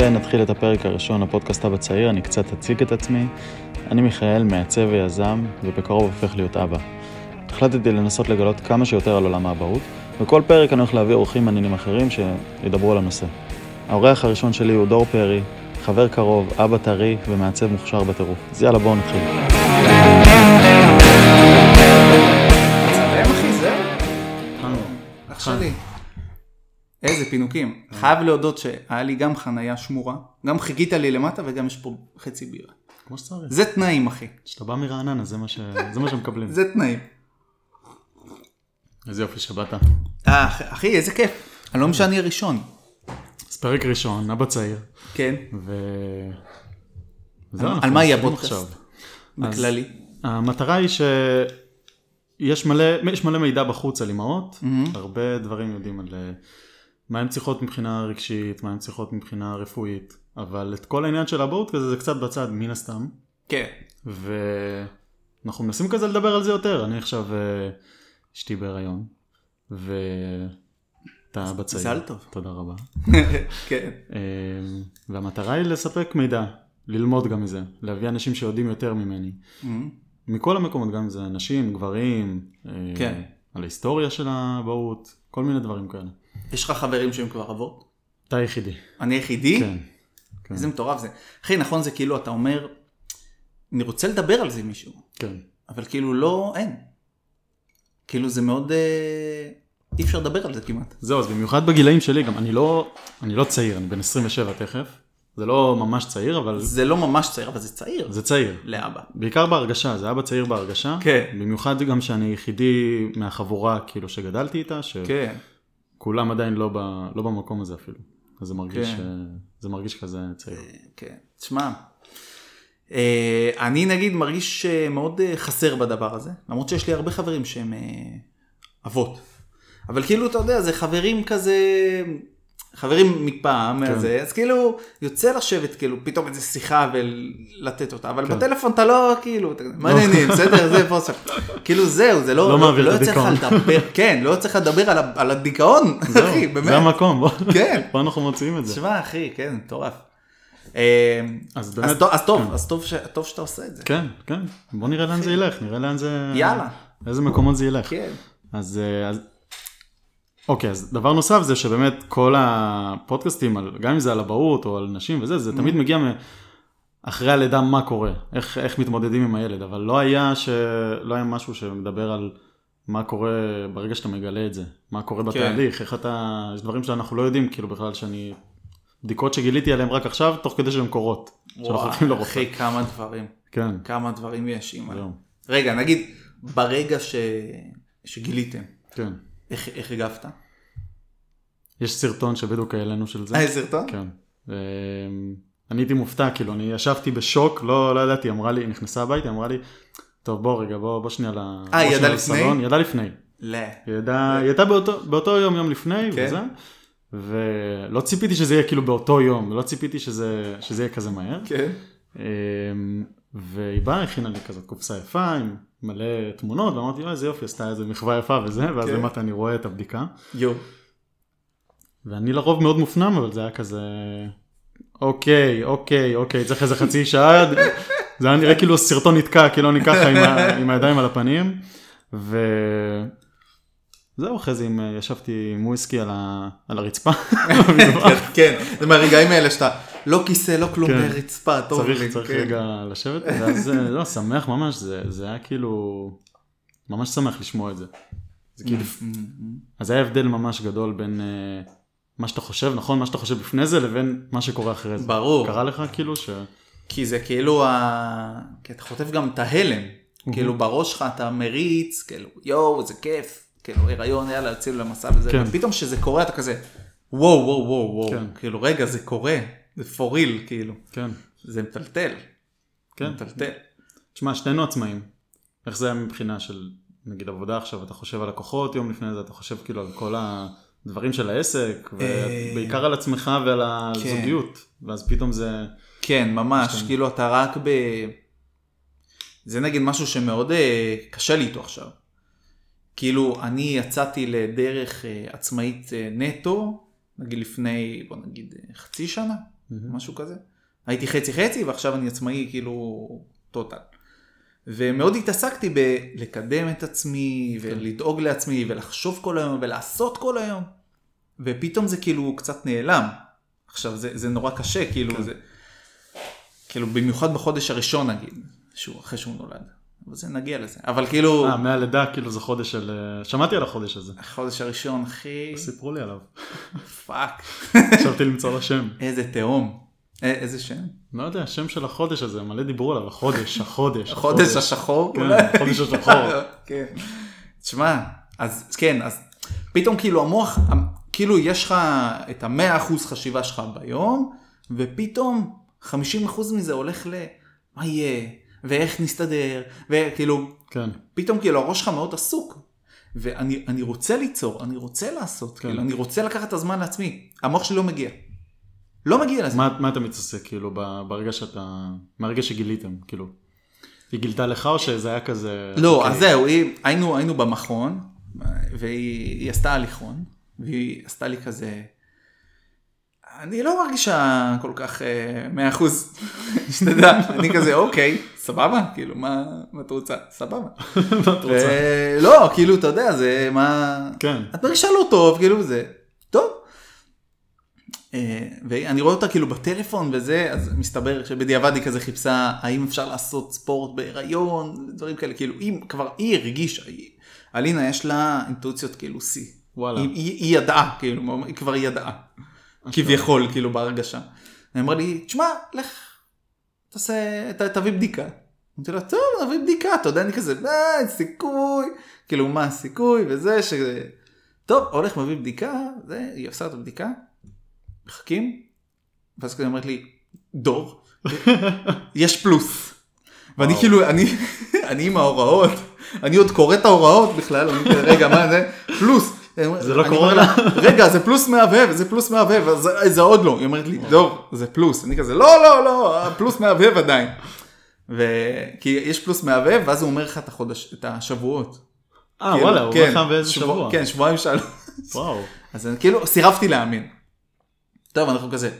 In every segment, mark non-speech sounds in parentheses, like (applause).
שנתחיל את הפרק הראשון לפודקאסט אבא צעיר, אני קצת אציג את עצמי. אני מיכאל, מעצב ויזם, ובקרוב הופך להיות אבא. החלטתי לנסות לגלות כמה שיותר על עולם האבהות, וכל פרק אני הולך להביא אורחים מעניינים אחרים שידברו על הנושא. האורח הראשון שלי הוא דור פרי, חבר קרוב, אבא טרי ומעצב מוכשר בטירוף. אז יאללה, בואו נתחיל. אח שלי. איזה פינוקים. חייב להודות שהיה לי גם חנייה שמורה, גם חיכית לי למטה וגם יש פה חצי בירה. כמו שצריך. זה תנאים אחי, כשאתה בא מרעננה, זה מה ש- זה מה שמקבלים. זה תנאים. איזה יופי שבאת. אה, אח- אחי, איזה כיף. אני לא משנה אני הראשון. אז פרק ראשון, אבא צעיר, כן. ו... וזהו, על- מה יהיה הפודקאסט? בכללי. המטרה היא שיש מלא, יש מלא מידע בחוץ על אימהות, הרבה דברים יודעים על אה, מה הן צריכות מבחינה רגשית, מה הן צריכות מבחינה רפואית, אבל את כל העניין של האבהות כזה זה קצת בצד מן הסתם, כן. ואנחנו מנסים כזה לדבר על זה יותר, אני עכשיו אה, אשתי בהיריון, ואתה אבא צעיר, מזל טוב. תודה רבה, (laughs) כן. אה, והמטרה היא לספק מידע, ללמוד גם מזה, להביא אנשים שיודעים יותר ממני. מכל המקומות, גם אם זה נשים, גברים, אה, כן. על ההיסטוריה של האבהות, כל מיני דברים כאלה. יש לך חברים שהם כבר אבות? אתה היחידי. אני היחידי? כן. כן. איזה מטורף זה. אחי, נכון זה כאילו, אתה אומר, אני רוצה לדבר על זה עם מישהו, כן. אבל כאילו לא, אין. כאילו זה מאוד, אה, אי אפשר לדבר על זה כמעט. זהו, אז במיוחד בגילאים שלי, גם אני לא, אני לא צעיר, אני בן 27 תכף. זה לא ממש צעיר, אבל זה לא ממש צעיר, אבל זה צעיר. זה צעיר. לאבא. בעיקר בהרגשה, זה אבא צעיר בהרגשה. כן. במיוחד גם שאני יחידי מהחבורה, כאילו, שגדלתי איתה, כן. שכולם עדיין לא, ב, לא במקום הזה אפילו. אז זה מרגיש, כן. אה, זה מרגיש כזה צעיר. כן. תשמע, אה, אני נגיד מרגיש אה, מאוד אה, חסר בדבר הזה, למרות שיש לי הרבה חברים שהם אה, אבות. אבל כאילו, אתה יודע, זה חברים כזה, חברים מפעם, כן. הזה, אז כאילו, יוצא לשבת כאילו פתאום איזה שיחה ולתת אותה, אבל כן. בטלפון אתה לא, כאילו, מה העניינים, בסדר, זה (laughs) עכשיו. כאילו זהו, זה לא, לא את לא יוצא לך. לדבר, (laughs) כן, לא יוצא לך לדבר על על הדיכאון, (laughs) אחי, באמת. זה המקום, בוא. כן. פה אנחנו מוצאים את זה. תשמע אחי, כן, מטורף. אה, אז אז באמת- אז טוב, כן. אז טוב ש- טוב שאתה עושה את זה. כן, כן. בוא נראה לאן זה ילך, נראה לאן זה... יאללה. איזה מקומות זה ילך. כן. אז, אה, אז... אוקיי, אז דבר נוסף זה שבאמת כל הפודקאסטים, גם אם זה על אבהות או על נשים וזה, זה תמיד מגיע מ... אחרי הלידה מה קורה, איך, איך מתמודדים עם הילד, אבל לא היה, ש... לא היה משהו שמדבר על מה קורה ברגע שאתה מגלה את זה, מה קורה בתהליך, איך אתה, יש דברים שאנחנו לא יודעים, כאילו בכלל שאני, בדיקות שגיליתי עליהן רק עכשיו, תוך כדי שהן קורות. וואי. אחי, כמה דברים, כן, כמה דברים יש, אימא. רגע, נגיד, ברגע ש... שגיליתם, כן. איך איך הגבת? יש סרטון שבדיוק העלינו של זה. אה, יש סרטון? כן. אמ, אני הייתי מופתע, כאילו, אני ישבתי בשוק, לא, לא ידעתי, אמרה לי, היא נכנסה הביתה, אמרה לי, טוב, בוא רגע, בוא, בוא שנייה ל... אה, היא ידעה לפני? לסלון." ידעה לפני. לא. היא ידעה, היא הייתה באותו, באותו יום, יום לפני, כן. וזה, ולא ציפיתי שזה יהיה כאילו באותו יום, לא ציפיתי שזה, שזה יהיה כזה מהר. כן. אמ, והיא באה, הכינה לי כזאת קופסה יפה עם מלא תמונות, ואמרתי, אוי, איזה יופי, עשתה איזה מחווה יפה וזה, ואז כן. למטה אני רואה את הבדיקה. יו. ואני לרוב מאוד מופנם, אבל זה היה כזה, אוקיי, אוקיי, אוקיי, צריך איזה חצי שעה, זה היה נראה כאילו הסרטון נתקע, כאילו אני ככה עם, ה, (laughs) עם הידיים על הפנים, וזהו, אחרי זה ישבתי עם וויסקי על, ה, על הרצפה, במטבח. (laughs) כן, זה מהרגעים האלה שאתה, לא כיסא, לא כלום, כן. רצפה, טוב צריך, לי. צריך כן. רגע לשבת, ואז, אה, לא, שמח ממש, זה, זה היה כאילו, ממש שמח לשמוע את זה. זה כאילו, אז זה היה הבדל ממש גדול בין אה, מה שאתה חושב, נכון? מה שאתה חושב לפני זה לבין מה שקורה אחרי זה. ברור. קרה לך כאילו ש... כי זה כאילו, ה... כי אתה חוטף גם את ההלם. כאילו בראש שלך אתה מריץ, כאילו יואו, איזה כיף. כאילו הריון, יאללה, יוצאים למסע וזה. כן. ופתאום כשזה קורה אתה כזה, וואו, וואו, וואו, וואו. כן. כאילו רגע, זה קורה. זה for real, כאילו. כן, זה מטלטל. כן. מטלטל. תשמע, שנינו עצמאים. איך זה היה מבחינה של, נגיד עבודה עכשיו, אתה חושב על לקוחות יום לפני זה, אתה חושב כאילו על כל הדברים של העסק, אה, ובעיקר על עצמך ועל הזוגיות. ואז פתאום זה... כן, ממש, משתנה. כאילו אתה רק ב... זה נגיד משהו שמאוד אה, קשה לי איתו עכשיו. כאילו, אני יצאתי לדרך אה, עצמאית אה, נטו, נגיד לפני, בוא נגיד, חצי שנה, משהו כזה. הייתי חצי חצי ועכשיו אני עצמאי כאילו טוטל. ומאוד התעסקתי בלקדם את עצמי ולדאוג לעצמי ולחשוב כל היום ולעשות כל היום. ופתאום זה כאילו קצת נעלם. עכשיו זה, זה נורא קשה כאילו כן. זה. כאילו במיוחד בחודש הראשון נגיד, שהוא אחרי שהוא נולד. אבל זה נגיע לזה. אבל כאילו, אה, מהלידה כאילו זה חודש של... אה, שמעתי על החודש הזה. החודש הראשון אחי, סיפרו לי עליו. fuck, חשבתי למצוא לו שם. איזה תהום. א- איזה שם? לא יודע, השם של החודש הזה, מלא דיברו עליו, החודש, החודש. החודש השחור? כן? החודש השחור. (laughs) כן. תשמע, אז כן, אז פתאום כאילו המוח, כאילו יש לך את המאה אחוז חשיבה שלך ביום, ופתאום 50 אחוז מזה הולך ל... מה יהיה? ואיך נסתדר? וכאילו, כן, פתאום כאילו הראש שלך מאוד עסוק. ואני אני רוצה ליצור, אני רוצה לעשות, כן. כאילו, אני רוצה לקחת את הזמן לעצמי. המוח שלי לא מגיע. לא מגיע לזה. מה מה אתה מתעסק כאילו ברגע שאתה... מהרגע שגיליתם, כאילו. היא גילתה לך או שזה היה כזה... לא, אוקיי, אז זהו, היא, היינו, היינו במכון, והיא היא עשתה הליכון, והיא עשתה לי כזה, אני לא מרגישה כל כך אה, מאה אחוז, (laughs) שתדע, אני כזה, אוקיי, סבבה, כאילו, מה, את רוצה? סבבה. (laughs) מה את רוצה? ו- לא, כאילו, אתה יודע, זה מה... כן, את מרגישה לא טוב, כאילו, זה טוב. אה, ואני רואה אותה כאילו בטלפון וזה, אז מסתבר שבדיעבד היא כזה חיפשה האם אפשר לעשות ספורט בהיריון, דברים כאלה, כאילו, היא כבר, היא הרגישה, אלינה יש לה אינטואיציות כאילו שיא. וואלה. היא, היא, היא ידעה, כאילו, היא כבר ידעה. כביכול, כאילו, בהרגשה. היא אמרה לי, תשמע, לך, תעשה, ת, תביא בדיקה. אמרתי לה, טוב, נביא בדיקה, אתה יודע, אני כזה, אה, אין סיכוי, כאילו, מה הסיכוי, וזה, ש... טוב, הולך, מביא בדיקה, זה, היא עושה את הבדיקה, מחכים, ואז כזה אומרת לי, דור, יש פלוס. ואני. כאילו, אני, (laughs) אני עם ההוראות, אני עוד קורא את ההוראות בכלל, אני כזה, רגע, מה זה? פלוס. זה לא לה, (laughs) רגע, זה פלוס מהבהב, זה פלוס מהבהב, זה- עוד לא. היא אומרת לי, דור, זה פלוס. אני כזה, לא, לא, לא, פלוס מהבהב עדיין. כי יש פלוס מהבהב, ואז הוא אומר לך את השבועות. אה כאילו, וואלה, הוא כן, אומר לך באיזה שבוע-. כן, שבועיים שלוש. וואו. אז אני כאילו סירבתי להאמין. טוב, אנחנו כזה,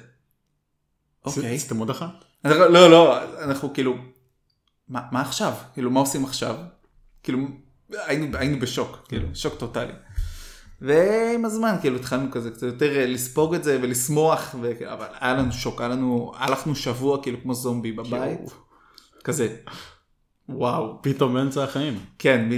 אוקיי. עשיתם עוד אחת? לא, לא, אנחנו כאילו, מה עכשיו? כאילו, מה עושים עכשיו? כאילו, היינו בשוק, כאילו, שוק טוטאלי. ועם הזמן, כאילו, התחלנו כזה קצת יותר אה, לספוג את זה ולשמוח, ו... אבל היה לנו שוק, היה לנו, הלכנו שבוע כאילו כמו זומבי בבית. כזה, וואו. פתאום באמצע החיים. כן, מ...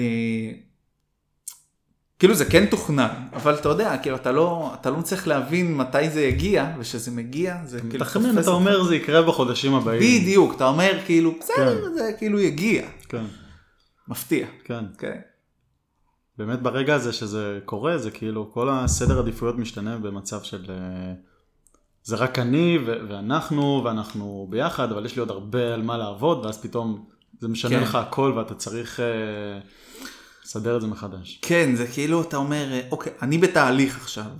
כאילו זה כן תוכנן, אבל אתה יודע, כאילו אתה לא, אתה לא צריך להבין מתי זה יגיע, וכשזה מגיע, זה כאילו תופס אתה. אומר זה יקרה בחודשים הבאים. בדיוק, אתה אומר כאילו, בסדר, כן. זה כאילו יגיע. כן, מפתיע. כן. כן. באמת ברגע הזה שזה קורה, זה כאילו כל הסדר עדיפויות משתנה במצב של... אה, זה רק אני ו- ואנחנו, ואנחנו ביחד, אבל יש לי עוד הרבה על מה לעבוד, ואז פתאום זה משנה כן. לך הכל ואתה צריך אה, לסדר את זה מחדש. כן, זה כאילו אתה אומר, אה, אוקיי, אני בתהליך עכשיו,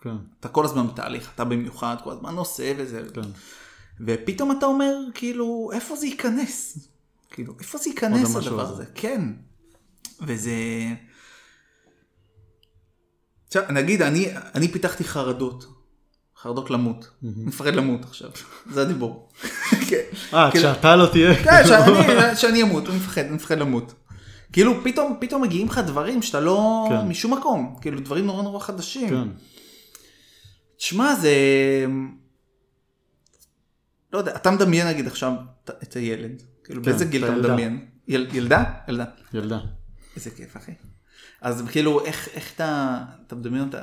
כן, אתה כל הזמן בתהליך, אתה במיוחד, כל הזמן עושה וזה, כן. ופתאום אתה אומר, כאילו, איפה זה ייכנס? כאילו, איפה זה ייכנס הדבר. הזה? כן. וזה... עכשיו, נגיד, אני, אני פיתחתי חרדות. חרדות למות. אני מפחד למות עכשיו. (laughs) זה הדיבור. (laughs) כן. אה, כאילו- כשאתה לא תהיה. כן, שאני, שאני אמות, אני מפחד, אני מפחד למות. כאילו, פתאום, פתאום מגיעים לך דברים שאתה לא... כן. משום מקום. כאילו, דברים נורא נורא חדשים. כן, תשמע, זה... לא יודע, אתה מדמיין נגיד עכשיו את- הילד. כאילו, כן, באיזה גיל את אתה. מדמיין? יל, ילדה? ילדה. ילדה. איזה כיף, אחי. אז כאילו, איך, איך אתה, אתה מדמיין אותה?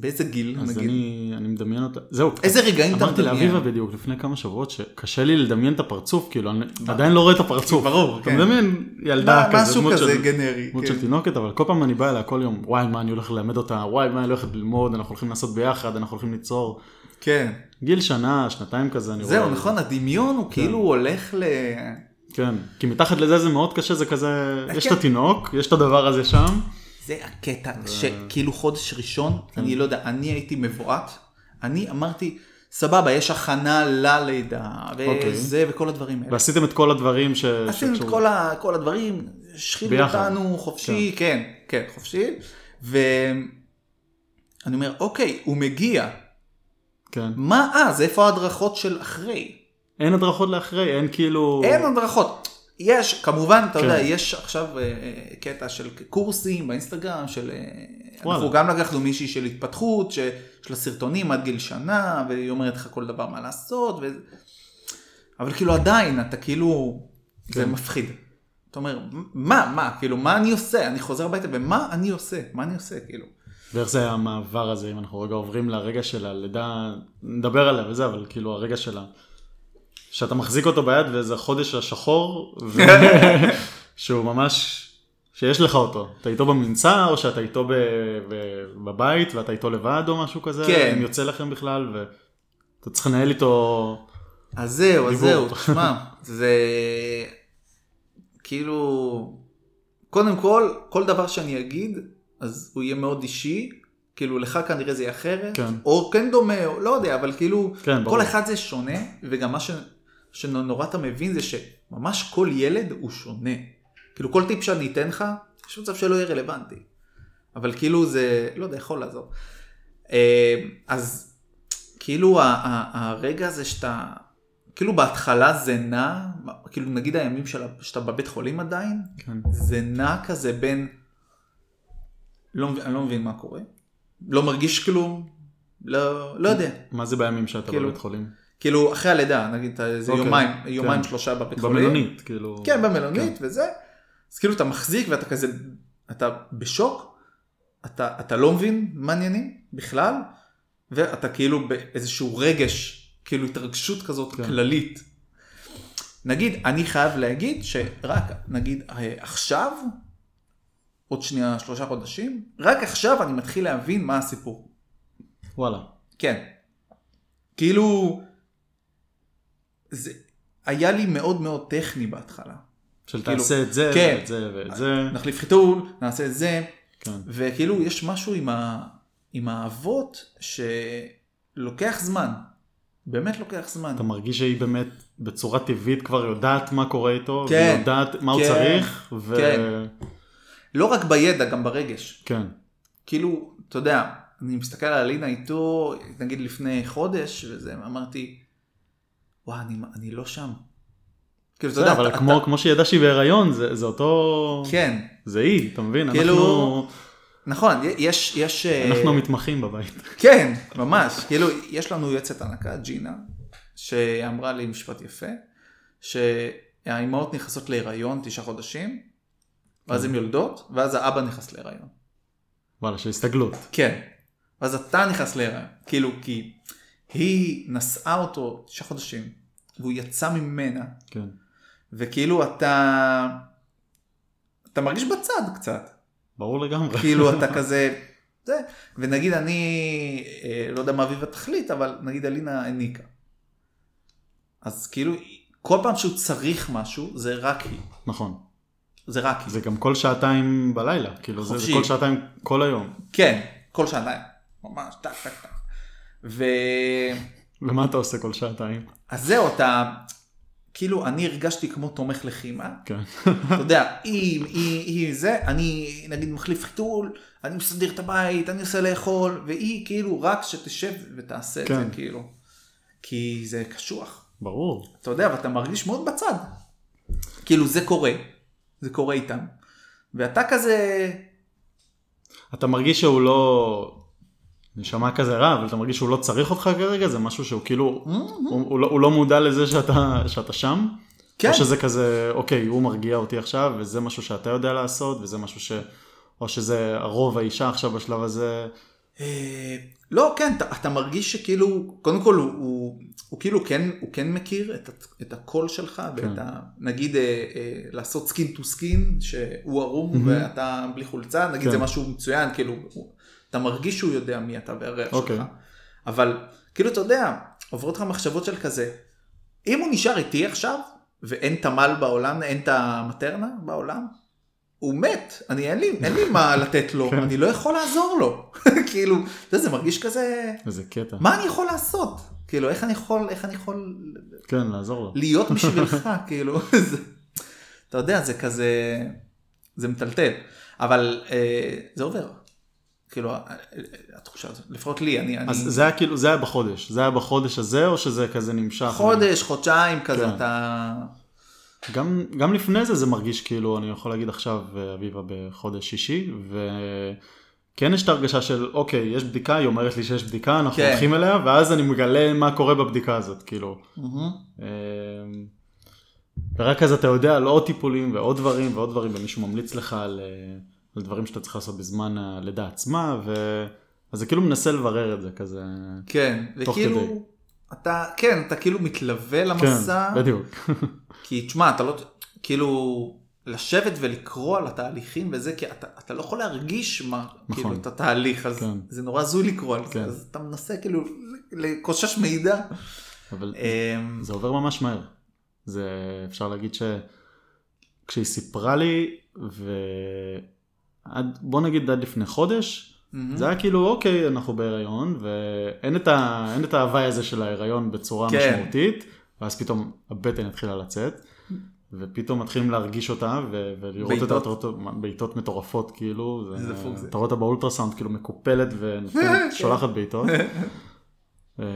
באיזה גיל, אז נגיד? אני, אני מדמיין אותה, זהו. איזה רגעים אתה אמרתי מדמיין? לאביבה בדיוק לפני כמה שבועות שקשה לי לדמיין את הפרצוף, כאילו אני עדיין לא רואה את הפרצוף. ברור, אתה כן. מדמיין ילדה מה- כזה, משהו כזה של- גנרי. דמות כן. של תינוקת, אבל כל פעם אני בא אליה כל יום, וואי מה אני הולך ללמד אותה, וואי מה אני הולכת ללמוד, אנחנו הולכים לעשות ביחד, אנחנו הולכים ליצור. כן. גיל שנה, שנתיים כזה, אני רואה. זהו, נכון, הדמיון הוא כאילו הולך ל... כן, כי מתחת לזה זה מאוד קשה, זה כזה, יש כן. את התינוק, יש את הדבר הזה שם. זה הקטע, שכאילו חודש ראשון, אני לא יודע, אני הייתי מבועת, אני אמרתי, סבבה, יש הכנה ללידה, אוקיי. וזה וכל הדברים האלה. ועשיתם את כל הדברים ש... עשינו את. כל, ה, כל הדברים, השחילו ביחד. אותנו חופשי, כן, כן, חופשי, ואני אומר, אוקיי, הוא מגיע, כן. מה אז? איפה ההדרכות של אחרי? אין הדרכות לאחרי, אין כאילו... אין הדרכות. יש, כמובן, אתה כן. יודע, יש עכשיו אה, אה, קטע של קורסים באינסטגרם, של... אה, וואלה. אנחנו גם לקחנו מישהי של התפתחות, שיש לה סרטונים עד גיל שנה, והיא אומרת לך כל דבר מה לעשות, ו... אבל כאילו עדיין, אתה כאילו, זה כן. מפחיד. אתה אומר, מה, מה, כאילו, מה אני עושה? אני חוזר הביתה, ומה אני עושה? מה אני עושה, כאילו? ואיך זה המעבר הזה, אם אנחנו רגע עוברים לרגע של הלידה, נדבר עליה וזה, אבל כאילו הרגע של ה... שאתה מחזיק אותו ביד וזה החודש השחור, ו... (laughs) שהוא ממש, שיש לך אותו. אתה איתו במנצר, או שאתה איתו ב... ב... בבית, ואתה איתו לבד או משהו כזה, כן. אם יוצא לכם בכלל, ואתה צריך לנהל איתו... אז זהו, אז דיבור. זהו, תשמע, (laughs) זה כאילו, קודם כל, כל דבר שאני אגיד, אז הוא יהיה מאוד אישי, כאילו לך כנראה זה יהיה אחרת, כן. או כן דומה, או לא יודע, אבל כאילו, כן, ברור. כל אחד זה שונה, וגם מה ש... שנורא אתה מבין זה שממש כל ילד הוא שונה. כאילו כל טיפ שאני אתן לך, יש מצב שלא יהיה רלוונטי. אבל כאילו זה, לא יודע, יכול לעזור. אה, אז כאילו הרגע הזה שאתה, כאילו בהתחלה זה נע, כאילו נגיד הימים של, שאתה בבית חולים עדיין, כן. זה נע כזה בין, לא, אני לא מבין מה קורה, לא מרגיש כלום, לא, לא יודע. מה זה בימים שאתה כאילו, בבית חולים? כאילו אחרי הלידה, נגיד איזה אוקיי, יומיים, כן. יומיים שלושה בבית חולים. במלונית, כאילו... כן, במלונית וזה. אז כאילו אתה מחזיק ואתה כזה, אתה בשוק, אתה, אתה לא מבין מה העניינים בכלל, ואתה כאילו באיזשהו רגש, כאילו התרגשות כזאת כן. כללית. נגיד, אני חייב להגיד שרק, נגיד, אה, עכשיו, עוד שנייה שלושה חודשים, רק עכשיו אני מתחיל להבין מה הסיפור. וואלה. כן. כאילו, זה היה לי מאוד מאוד טכני בהתחלה. של כאילו, תעשה את זה, כן. ואת זה, ואת זה. נחליף חיתול, נעשה את זה, כן. וכאילו יש משהו עם, ה... עם האבות שלוקח זמן. באמת לוקח זמן. אתה מרגיש שהיא באמת בצורה טבעית כבר יודעת מה קורה איתו, כן, והיא יודעת מה הוא כן, צריך, ו... כן. לא רק בידע, גם ברגש. כן, כאילו, אתה יודע, אני מסתכל על אלינה איתו, נגיד לפני חודש, וזה, אמרתי, וואי, אני, אני לא שם. כאילו, אתה יודע, אבל אתה- כמו, כמו שהיא ידעה שהיא בהיריון, זה, זה אותו... כן, זה היא, אתה מבין? כאילו- אנחנו, נכון, יש, יש... אה, אנחנו מתמחים בבית. כן, ממש. כאילו, יש לנו יועצת הנקה, ג'ינה, שאמרה לי משפט יפה, שהאימהות נכנסות להיריון תשעה חודשים, ואז הן יולדות, ואז האבא נכנס להיריון. וואלה, של הסתגלות. כן. ואז אתה נכנס להיריון. כאילו, כי היא נשאה אותו תשעה חודשים, והוא יצא ממנה, כן. וכאילו אתה... אתה מרגיש בצד קצת. ברור לגמרי. כאילו אתה (laughs) כזה, זה, ונגיד אני, אה, לא יודע מה אביבה תחליט, אבל נגיד אלינה הניקה. אז כאילו, כל פעם שהוא צריך משהו, זה רק היא. נכון. זה רק היא. זה גם כל שעתיים בלילה, כאילו זה, זה. כל שעתיים כל היום. כן, כל שעתיים. ממש, טק, טק, טק. ו... ומה אתה עושה כל שעתיים? אז זהו, אתה, כאילו, אני הרגשתי כמו תומך לחימה. כן. אתה יודע, היא, היא, היא זה, אני נגיד מחליף חיתול, אני מסדר את הבית, אני עושה לאכול, והיא כאילו רק שתשב ותעשה את כן. זה, כאילו. כי זה קשוח. ברור. אתה יודע, ואתה מרגיש מאוד בצד. כאילו, זה קורה. זה קורה איתם. ואתה כזה, אתה מרגיש שהוא לא... נשמע כזה רע, אבל אתה מרגיש שהוא לא צריך אותך כרגע? זה משהו שהוא כאילו... הוא, הוא, לא, הוא לא מודע לזה שאתה, שאתה שם? כן. או שזה כזה, אוקיי, הוא מרגיע אותי עכשיו, וזה משהו שאתה יודע לעשות, וזה משהו ש... או שזה הרוב האישה עכשיו בשלב הזה. אה, לא, כן, אתה, אתה מרגיש שכאילו, קודם כל הוא, הוא, הוא כאילו כן, הוא כן מכיר את, את הקול שלך, ואת כן. ה... נגיד אה, אה, לעשות skin to skin, שהוא ערום ואתה בלי חולצה, נגיד כן. זה משהו מצוין, כאילו, הוא, אתה מרגיש שהוא יודע מי אתה והריח אוקיי. שלך. אבל כאילו, אתה יודע, עוברות לך מחשבות של כזה, אם הוא נשאר איתי עכשיו, ואין תמ"ל בעולם, אין את המטרנה בעולם, הוא מת, אני אין לי, אין לי מה (laughs) לתת לו, כן. אני לא יכול לעזור לו. (laughs) כאילו, אתה יודע, זה מרגיש כזה, איזה קטע. מה אני יכול לעשות? כאילו, איך אני יכול, איך אני יכול כן, לעזור לו. להיות בשבילך, (laughs) כאילו, זה, אתה יודע, זה כזה, זה מטלטל, אבל אה, זה עובר. כאילו, התחושה הזאת, לפחות לי, אני, אז אני זה היה כאילו, זה היה בחודש. זה היה בחודש הזה, או שזה כזה נמשך? חודש, חודשיים כזה, כן. אתה... גם, גם לפני זה זה מרגיש כאילו, אני יכול להגיד עכשיו, אה, אביבה בחודש שישי, וכן יש את ההרגשה של, אוקיי, יש בדיקה, היא אומרת לי שיש בדיקה, אנחנו כן. הולכים אליה, ואז אני מגלה מה קורה בבדיקה הזאת, כאילו. אה, ורק אז אתה יודע על עוד טיפולים ועוד דברים ועוד דברים, ומישהו ממליץ לך על, אה, על דברים שאתה צריך לעשות בזמן הלידה עצמה, ו... אז זה כאילו מנסה לברר את זה כזה. כן, תוך כדי. וכאילו, אתה, כן, אתה כאילו מתלווה למסע, כן, בדיוק. (laughs) כי תשמע, אתה לא, כאילו, לשבת ולקרוא על התהליכים וזה, כי אתה, אתה לא יכול להרגיש מה, נכון. כאילו, את התהליך, אז כן. זה נורא הזוי לקרוא על זה, כן. אז אתה מנסה כאילו לקושש מידע. אבל אמ, זה עובר ממש מהר. זה אפשר להגיד ש... כשהיא סיפרה לי, ועד, בוא נגיד עד לפני חודש, מהמם. זה היה כאילו אוקיי אנחנו בהיריון ואין את, ה... את ההוואי הזה של ההיריון בצורה כן. משמעותית ואז פתאום הבטן התחילה לצאת ופתאום מתחילים להרגיש אותה ו... ולראות בעיטות? אותה בעיטות, בעיטות מטורפות כאילו זה. אתה רואה אותה באולטרסאונד כאילו מקופלת ונותנת- (laughs) שולחת בעיטות. אה,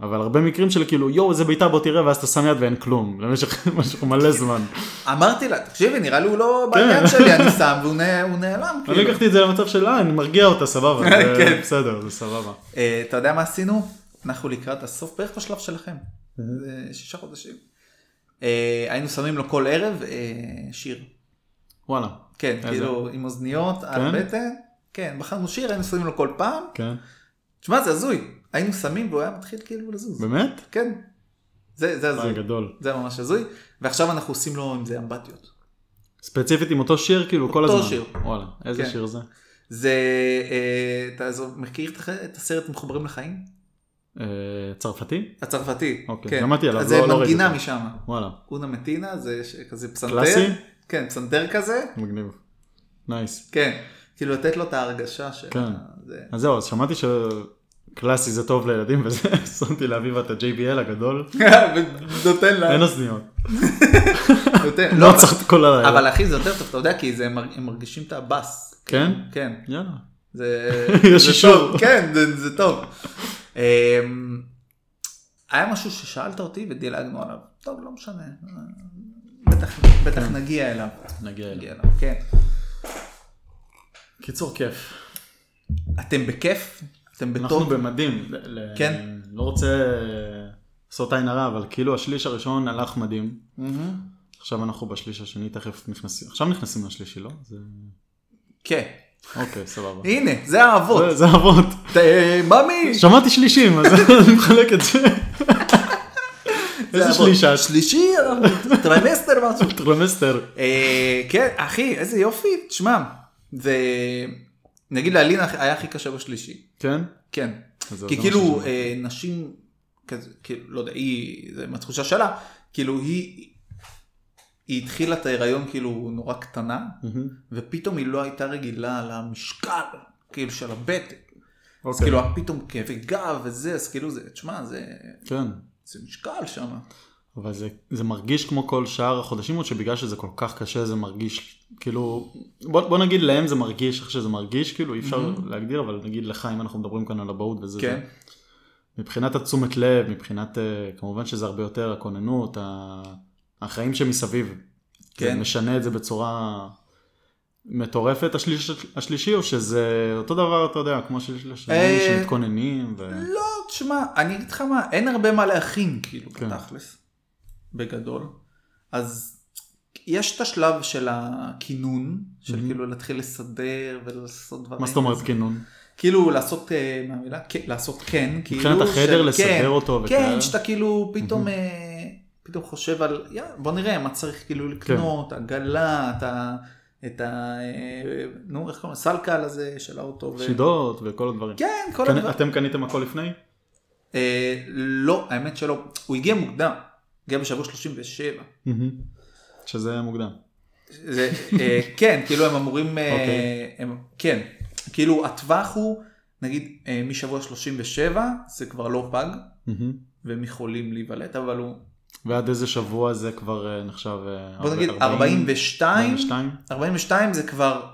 אבל הרבה מקרים של כאילו יואו איזה בעיטה בוא תראה ואז אתה שם יד ואין כלום למשך (laughs) משהו מלא זמן. אמרתי לה, תקשיבי, נראה לי הוא לא כן. בעניין שלי, אני (laughs) שם והוא נעלם. אני כאילו. לקחתי את זה למצב של אה אני מרגיע אותה סבבה (laughs) כן. בסדר זה סבבה. אה, אתה יודע מה עשינו? אנחנו לקראת הסוף, בערך בשלב שלכם. שישה חודשים. אה, היינו שמים לו כל ערב שיר. וואלה. כן? כאילו עם אוזניות על כן? בטן. כן, בחרנו שיר, היינו שמים לו כל פעם. כן. תשמע, זה הזוי. היינו שמים והוא היה מתחיל כאילו לזוז. באמת? כן. זה זה הזוי. גדול. זה ממש הזוי. ועכשיו אנחנו עושים לו עם זה אמבטיות. ספציפית עם אותו שיר כאילו כל אותו הזמן. שיר. וואלה, איזה כן. שיר זה? זה, אה, אתה זו- מכיר את הסרט מחוברים לחיים? אה, צרפתי? הצרפתי. אוקיי, כן. שמעתי עליו, זה לא- לא ראיתי מנגינה אותו. משם. וואלה, Una Mattina זה ש- כזה פסנתר. קלאסי? כן, פסנתר כזה. מגניב. nice. כן. כאילו לתת לו את ההרגשה של... כן. זה... אז זהו, אז שמעתי שקלאסי זה טוב לילדים וזה, (laughs) שמתי לאביבה את ה-JBL הגדול, (laughs) ונותן לה... אין אוזניות. (laughs) נותן- לא לא, צריך את כל הלילה. אבל אחי זה יותר טוב, אתה יודע, כי הם מר- הם מרגישים את הבאס. כן? כן. יאללה. זה יש אישור. כן, זה- טוב. אמ, היה משהו ששאלת אותי ודילגנו עליו. טוב, לא משנה. בטח- כן. נגיע אליו. נגיע. אליו, כן. קיצור כיף. אתם בכיף? אתם אנחנו בטוב? במדים. ל- ל- כן. לא רוצה לעשות עין הרע, אבל כאילו השליש הראשון הלך מדהים. מהמם. עכשיו אנחנו בשליש השני, תכף נכנסים. עכשיו נכנסים לשלישי, לא? זה... כן. אוקיי, סבבה. (laughs) הנה, זה האבות. זה- זה אבות. ת- ממי! שמעתי שלישים, אז אני (laughs) מחלק את זה. איזה זה שליש האבות. את? שלישי, טרימסטר משהו. טרימסטר. אה, כן, אחי, איזה יופי, תשמע, זה... נגיד לאלינה היה הכי קשה בשלישי. כן? כן. כי כאילו אה, נשים, כזה, כאילו, לא יודע, היא, זה מהתחושה שלה, כאילו היא, היא התחילה את ההיריון כאילו נורא קטנה, מהמם. ופתאום היא לא הייתה רגילה למשקל, כאילו של הבטן. אז אוקיי. כאילו פתאום כאבי גב וזה, אז כאילו זה, תשמע, זה, כן. זה משקל שם. אבל זה, זה מרגיש כמו כל שאר החודשים, או שבגלל שזה כל כך קשה זה מרגיש, כאילו, בוא, בוא נגיד להם זה מרגיש איך שזה מרגיש, כאילו אי אפשר Mhm. להגדיר, אבל נגיד לך אם אנחנו מדברים כאן על אבהות וזה, כן. זה, מבחינת התשומת לב, מבחינת, אה, כמובן שזה הרבה יותר הכוננות, החיים שמסביב, כן. זה משנה את זה בצורה מטורפת השליש, השלישי, או שזה אותו דבר, אתה יודע, כמו שיש לשני, אה, שמתכוננים, ו... לא, תשמע, אני אגיד לך מה, אין הרבה מה להכין, כאילו, כן. בתכלס, בגדול. אז יש את השלב של הכינון, של Mhm. כאילו להתחיל לסדר ולעשות דברים. מה זאת אומרת. כינון? כאילו לעשות, אה, מה המילה? כן, לעשות כן, כאילו. מבחינת החדר, לסדר כן, אותו כן, וכאלה? שאתה כאילו פתאום, Mhm. אה, פתאום חושב על, יא, בוא נראה מה צריך כאילו לקנות, עגלה, את ה... את ה... אה, נו, איך קוראים? סלקל הזה של האוטו. ו- שידות וכל הדברים. כן, כל קנ- הדברים. אתם קניתם הכל לפני? אה, לא, האמת שלא. הוא הגיע מוקדם. הגיע בשבוע 37. שזה מוקדם. זה, אה, כן, כאילו הם אמורים, אה, אוקיי. הם, כן, כאילו הטווח הוא, נגיד אה, משבוע 37 זה כבר לא פג, והם יכולים להיוולד, אבל הוא, ועד איזה שבוע זה כבר אה, נחשב... אה, בוא נגיד 40, 42, 42? 42 זה כבר,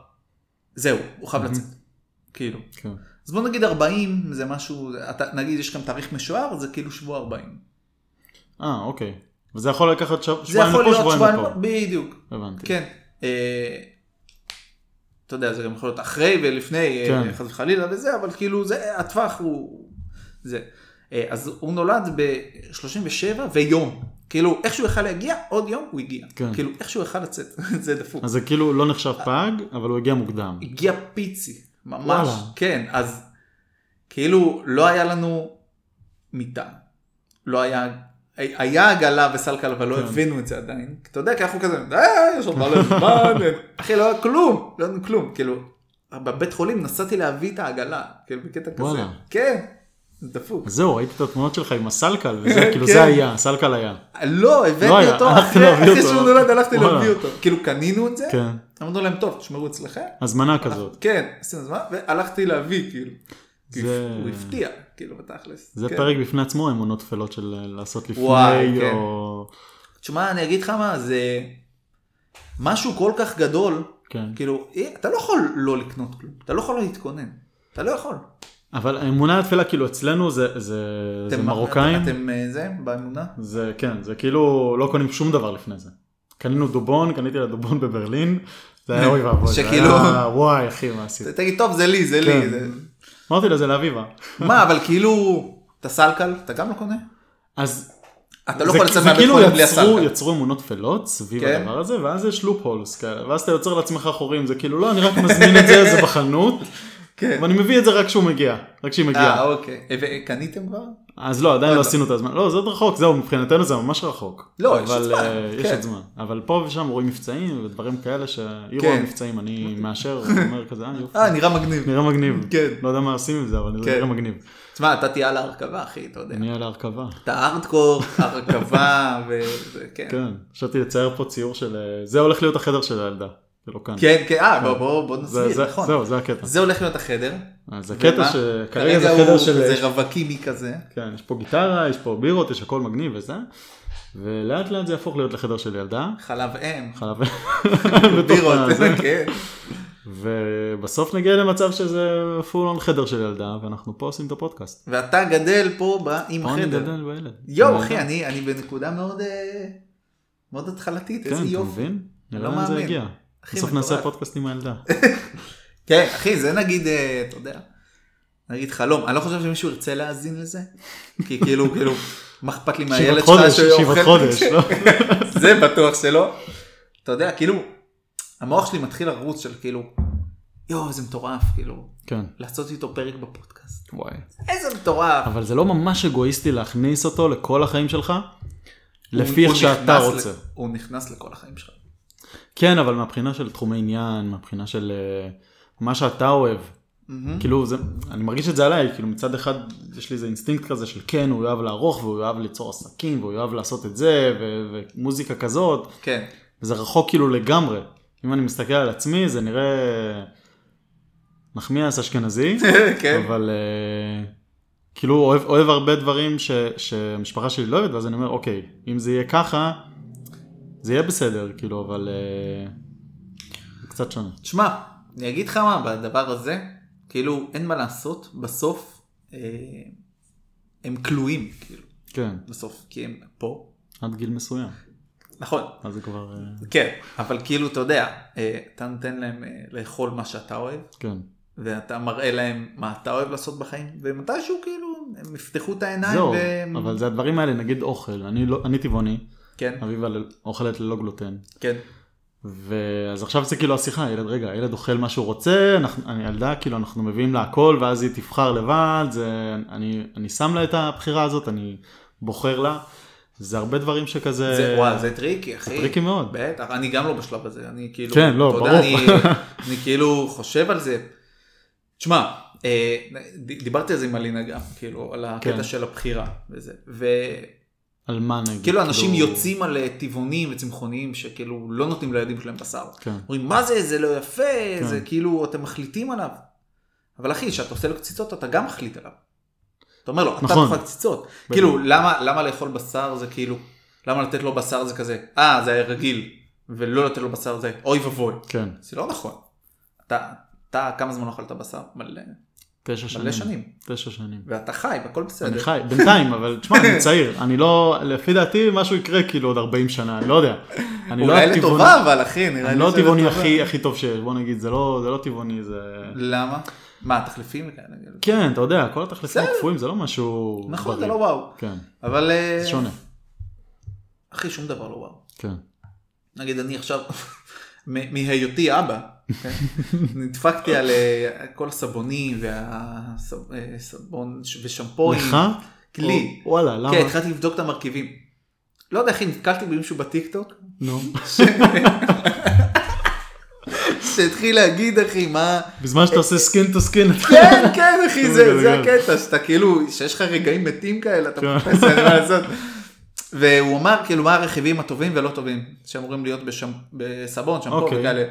זהו, הוא חייב מהמם. לצאת. כאילו. כן. אז בוא נגיד 40 זה משהו, אתה, נגיד יש כאן תאריך משוער, זה כאילו שבוע 40. אה, אוקיי. וזה יכול לקחת שבועיים לפה, שבועיים, לפה. בדיוק, הבנתי. כן. אה, אתה יודע, זה גם יכול להיות אחרי ולפני, אה, כן. חס וחלילה וזה, אבל כאילו זה, הטווח הוא, זה. אה, אז הוא נולד ב-37 ויום. כאילו, איך שהוא יכל להגיע, עוד יום הוא הגיע. כן. כאילו, איך שהוא יכל לצאת, (laughs) זה דפוק. אז זה כאילו לא נחשב פג, אבל הוא הגיע מוקדם. הגיע פיצי, ממש, וואלה. כן, אז כאילו לא היה לנו מיטה, לא היה, היה עגלה וסלקל אבל לא כן. הבאנו את זה עדיין, אתה יודע, כי אנחנו כזה, די, יש עוד מלא זמן, (laughs) אחי לא היה כלום, לא היה כלום, כאילו, בבית חולים נסעתי להביא את העגלה, כאילו בקטע כזה. כן, דפוק. זהו, ראיתי את התמונות שלך עם הסלקל, וזה (laughs) כאילו כן. זה היה, הסלקל היה. לא, לא הבאתי היה, אותו, הלכת (laughs) אחרי אותו. שהוא נולד הלכתי. להביא אותו, כאילו קנינו את זה, כן. אמרנו להם, טוב, תשמרו אצלכם, הזמנה כזאת. כן, עשינו זמן, והלכתי להביא, כאילו. זה- הוא הפתיע, כאילו, בתכלס. זה כן. פרק בפני עצמו, אמונות טפלות של אה, לעשות וואי, לפני, כן. או... תשמע, אני אגיד לך מה, זה משהו כל כך גדול, כן. כאילו, אה, אתה לא יכול לא לקנות כלום, אתה לא יכול להתכונן, אתה לא יכול. אבל האמונה התפלה, כאילו אצלנו זה זה- זה אתם- מרוקאים. אתם אה, זה, באמונה? זה כן, זה כאילו לא קונים שום דבר לפני זה. קנינו דובון, קניתי לה דובון בברלין, זה היה (laughs) אוי ואבוי, זה שכאילו- וואי אחי מה עשית. תגיד, טוב, זה לי, זה לי. זה- אמרתי לה זה לאביבה. מה, אבל כאילו, את הסלקל, אתה גם לא קונה? אז אתה לא זה- יכול לצאת זה מהבית כאילו חולים בלי הסלקל. יצרו אמונות טפלות סביב כן. הדבר הזה, ואז יש לופ הולס כאלה, ואז אתה יוצר לעצמך חורים, זה כאילו לא, אני רק מזמין את זה, זה בחנות, כן. ואני מביא את זה רק כשהוא מגיע, רק כשהיא מגיעה. אה, אוקיי. וקניתם כבר? אז לא, עדיין עוד לא לא. עשינו את הזמן, לא, זה עוד רחוק, זהו, מבחינתנו זה ממש רחוק. לא, יש עוד זמן, אה, יש כן. עוד זמן. אבל פה ושם רואים מבצעים ודברים כאלה שאירו כן. המבצעים, אני מאשר, אומר כזה, אה יופי, אה, נראה מגניב. נראה מגניב. כן. לא יודע מה עושים עם זה, אבל זה כן. נראה מגניב. תשמע, אתה תהיה על ההרכבה, אחי, אתה יודע. אני על ההרכבה. אתה ארדקור, הרכבה, (laughs) וכן. כן, חשבתי לצייר פה ציור של, אה, זה הולך להיות החדר של הילדה, זה לא כאן. כן, כן, אה, בוא, בוא, בוא זה- נסביר, זה- נכון. זהו, זה הקטע. זה הולך להיות החדר. אז הקטע ומה? שכרגע זה הוא של... כזה רווקימי כזה. כן, יש פה גיטרה, יש פה בירות, יש הכל מגניב וזה. ולאט לאט זה יהפוך להיות לחדר של ילדה. חלב אם. חלב... (laughs) בירות, בתוך הזה. כן. ובסוף נגיע למצב שזה פול און חדר של ילדה, ואנחנו פה עושים את הפודקאסט. ואתה גדל פה ב- עם פה אני חדר. גדל בילד. יואו, אחי. אני אני בנקודה מאוד אה, מאוד התחלתית, איזה כן, אתה יופי. מבין? לא נראה לאן זה. יגיע. בסוף נעשה. פודקאסט עם הילדה. (laughs) כן, אחי, זה נגיד, אה, אתה יודע, נגיד חלום. אני לא חושב שמישהו ירצה להאזין לזה. כי כאילו, (laughs) כאילו, מה אכפת לי מהילד שלך חודש, שהוא שיבת אוכל- חודש, לא? (laughs) זה בטוח שלא. אתה יודע, כאילו, המוח שלי מתחיל לרוץ של כאילו, יואו, איזה מטורף, כאילו, כן. לעשות איתו פרק בפודקאסט. וואי. איזה מטורף. אבל זה לא ממש אגואיסטי להכניס אותו לכל החיים שלך, לפי איך שאתה רוצה. הוא נכנס לכל החיים שלך. כן, אבל מהבחינה של תחומי עניין, מהבחינה של אה, מה שאתה אוהב. כאילו, זה, אני מרגיש את זה עליי, כאילו מצד אחד יש לי איזה אינסטינקט כזה של כן, הוא יאהב לערוך, והוא יאהב ליצור עסקים, והוא יאהב לעשות את זה, ו- ומוזיקה כזאת, כן. וזה רחוק כאילו לגמרי. אם אני מסתכל על עצמי, זה נראה נחמיאס אשכנזי, (laughs) כן. אבל אה, כאילו אוהב, אוהב הרבה דברים ש, שהמשפחה שלי לא אוהבת, ואז אני אומר, אוקיי, אם זה יהיה ככה, זה יהיה בסדר, כאילו, אבל זה קצת שונה. תשמע, אני אגיד לך מה, בדבר הזה, כאילו, אין מה לעשות, בסוף אה, הם כלואים, כאילו, כן, בסוף, כי הם פה. עד גיל מסוים, נכון, אז זה כבר, אה, כן, אבל כאילו, אתה יודע, אה, אתה נותן להם אה, לאכול מה שאתה אוהב, כן. ואתה מראה להם מה אתה אוהב לעשות בחיים, ומתישהו כאילו, הם יפתחו את העיניים, זהו, והם... אבל זה הדברים האלה, נגיד אוכל, אני, לא, אני טבעוני, כן, אביבה אוכלת ללא גלוטן. כן, ואז עכשיו זה כאילו השיחה, ילד, רגע, הילד אוכל מה שהוא רוצה, אנחנו, אני ילדה, כאילו אנחנו מביאים לה הכל, ואז היא תבחר לבד, זה, אני, אני שם לה את הבחירה הזאת, אני בוחר לה, זה הרבה דברים שכזה, זה, וואי, זה tricky, אחי. tricky מאוד. בטח, אני גם לא בשלב הזה, אני כאילו, כן, לא, יודע, ברור. אני, אני כאילו חושב על זה. תשמע, אה, דיברתי על זה עם אלינה גם, כאילו, על הקטע כן. של הבחירה וזה, על מה נגיד? וכאילו אנשים יוצאים על אה, טבעונים וצמחוניים שכאילו לא נותנים לילדים שלהם בשר. כן, אומרים, מה זה, זה לא יפה, זה כאילו, אתם מחליטים עליו. אבל אחי, כשאתה עושה לו קציצות, אתה גם מחליט עליו. אתה אומר לו, אתה נכון. תאכל קציצות. כאילו, למה, למה לאכול בשר זה כאילו, למה לתת לו בשר זה כזה, אה, זה היה רגיל, ולא לתת לו בשר זה אוי ואבוי. כן, זה לא נכון. אתה, אתה, כמה זמן אכלת בשר? מלא. תשע שנים. מלא שנים. תשע שנים. ואתה חי, והכל בסדר. אני חי, בינתיים, אבל (laughs) תשמע, אני צעיר, אני לא, לפי דעתי משהו יקרה כאילו עוד 40 שנה, אני לא יודע. אני לא אולי הטבעוני- לטובה, אבל אחי, נראה לי אני לא לטובה. הכי הכי טוב שיש, בוא נגיד, זה לא זה לא טבעוני, זה... למה? מה, תחליפים וכאלה? כאילו? כן, אתה יודע, כל התחליפים. הקפואים זה לא משהו... נכון, בריא. זה לא וואו. כן, אבל... אה, זה שונה. אחי, שום דבר לא וואו. כן. נגיד אני עכשיו, (laughs) מהיותי אבא? נדפקתי על אה, כל הסבונים והסבון ושמפוים. לך? לי. וואלה, למה? כן, התחלתי לבדוק את המרכיבים. לא יודע, אחי, נתקלתי במישהו בטיקטוק, נו. (laughs) שהתחיל להגיד, אחי, מה... בזמן שאתה עושה skin to skin. כן, כן, אחי, (laughs) זה. הקטע, שאתה כאילו, שיש לך רגעים מתים כאלה, אתה כן. מחפש אין מה לעשות. והוא אמר, כאילו, מה הרכיבים הטובים ולא טובים, שאמורים להיות בסבון, שמפו אוקיי. וכאלה.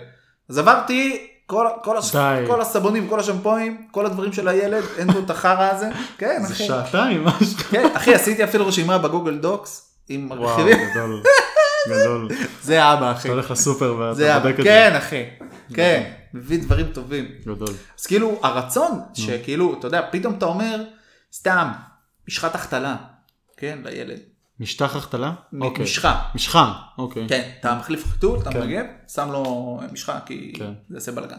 אז עברתי כל, כל, הש... כל הסבונים, כל השמפוים, כל הדברים של הילד, אין לו את החרא הזה. כן, זה אחי. שעתיים, מה שלך? כן, אחי, עשיתי אפילו רשימה ב Google Docs עם וואו, הרכיבים. גדול. (laughs) גדול. זה אבא, אחי. אתה הולך לסופר זה ואתה. בודק את זה. כן, אחי. כן, מביא דברים טובים. גדול. אז כאילו הרצון שכאילו אתה יודע פתאום אתה אומר סתם משחת החתלה כן לילד משטח החתלה? אוקיי. משחה משחה, אוקיי. כן אתה מחליף חיתול אתה כן. מנגב שם לו משחה כי כן. זה עושה בלאגן.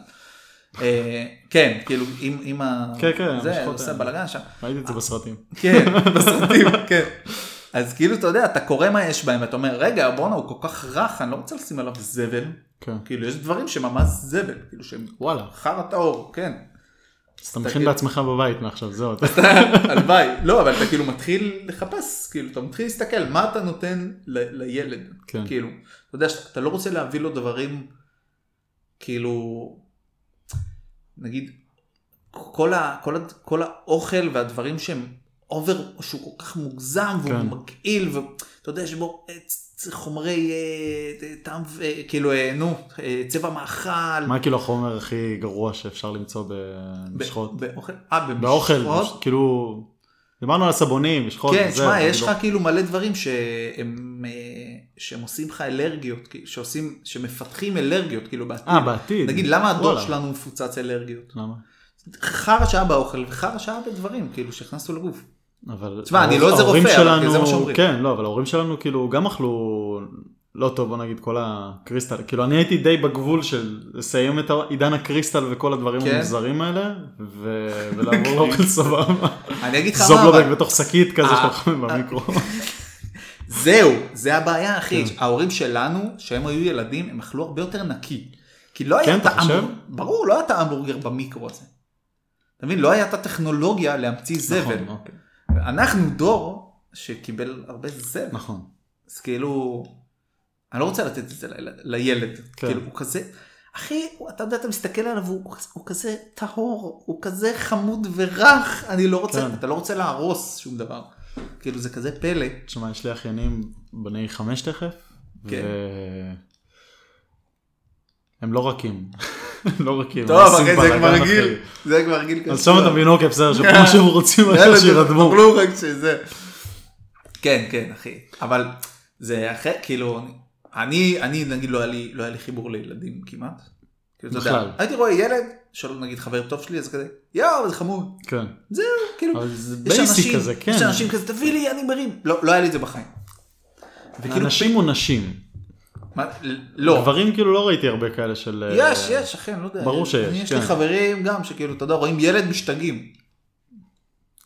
אה, כן כאילו עם ה... כן, כן, זה עושה. בלאגן שם. ראיתי את זה בסרטים. כן (laughs) בסרטים כן. אז כאילו אתה יודע אתה קורא מה יש בהם ואתה אומר רגע בואנה הוא כל כך רך אני לא רוצה לשים עליו זבל כן. כאילו יש דברים שממש זבל כאילו שהם וואלה. חרא טהור כן. אז אתה מכין בעצמך בבית מעכשיו, זהו. אתה- הלוואי, לא, אבל אתה כאילו מתחיל לחפש, כאילו, אתה מתחיל להסתכל, מה אתה נותן לילד, כן. כאילו, אתה יודע שאתה לא רוצה להביא לו דברים, כאילו, נגיד, כל, ה, כל, ה, כל האוכל והדברים שהם אובר, שהוא כל כך מוגזם והוא כן. מגעיל, ואתה יודע אה, צ- חומרי אה, טעם, ו- כאילו, אה, נו, אה, צבע מאכל, מה כאילו החומר הכי גרוע שאפשר למצוא במשחות? באוכל, אה, באוכל, במשחות? כאילו, דיברנו על סבונים, משחות, כן, וזה, שמע, אבל יש לא- לך כאילו מלא דברים שהם, אה, שהם עושים לך אלרגיות, שעושים, שמפתחים אלרגיות, כאילו בעתיד. אה, בעתיד. נגיד, למה הדור. שלנו מפוצץ אלרגיות? למה? חרא שעה באוכל וחרא שעה בדברים, כאילו, שהכנסנו לגוף. אבל... תשמע, אני לא איזה רופא, אבל שלנו- זה מה שאומרים. כן, לא, אבל ההורים שלנו כאילו גם אכלו לא טוב, בוא נגיד, כל הקריסטל. כאילו, אני הייתי די בגבול של לסיים את עידן הקריסטל וכל הדברים כן. המוזרים האלה, ו- (laughs) ולעבור לאוכל סבבה. אני אגיד לך מה, זובלובק אבל- בתוך שקית כזה אה, שאתה אוכל במיקרו. (laughs) זהו, זה הבעיה, אחי. כן. ההורים שלנו, שהם היו ילדים, הם אכלו הרבה יותר נקי. כי לא היה כן, את? ההמבורגר, ברור, לא היה את ההמבורגר במיקרו הזה. אתה מבין? לא היה את הטכנולוגיה להמציא זבל. נכון, אוקיי. אנחנו דור שקיבל הרבה זבל. נכון. אז כאילו, אני לא רוצה לתת את זה לילד. כן. כאילו, הוא כזה, אחי, אתה יודע, אתה מסתכל עליו, הוא, הוא כזה טהור, הוא כזה חמוד ורך, אני לא רוצה, כן. אתה לא רוצה להרוס שום דבר. כאילו, זה כזה פלא. תשמע, יש לי אחיינים בני חמש תכף, כן. הם לא רכים. (laughs) לא רכים. טוב, הם עושים אחי, זה כבר בלאגן גיל, אחי. זה כבר גיל קשור. אז שם אתה מבין, אוקיי, בסדר, שפה שהם רוצים אחר שירדמו. רק שזה. כן, כן, אחי. אבל זה אחרי, כאילו, אני, אני נגיד לא היה לי, לא היה לי חיבור לילדים כמעט. כאילו, בכלל. הייתי רואה ילד, של נגיד חבר טוב שלי, אז כזה, יואו, זה חמוד. כן. זהו, כאילו, יש אנשים, כזה, כן. יש אנשים כזה, תביא לי, אני מרים. לא, לא היה לי את זה בחיים. וכאילו, אנשים או נשים? מה, לא. גברים כאילו לא ראיתי הרבה כאלה של... יש, יש, אחי, אני לא יודע. ברור שיש, אני, יש לי כן. חברים גם, שכאילו, אתה יודע, רואים ילד משתגעים.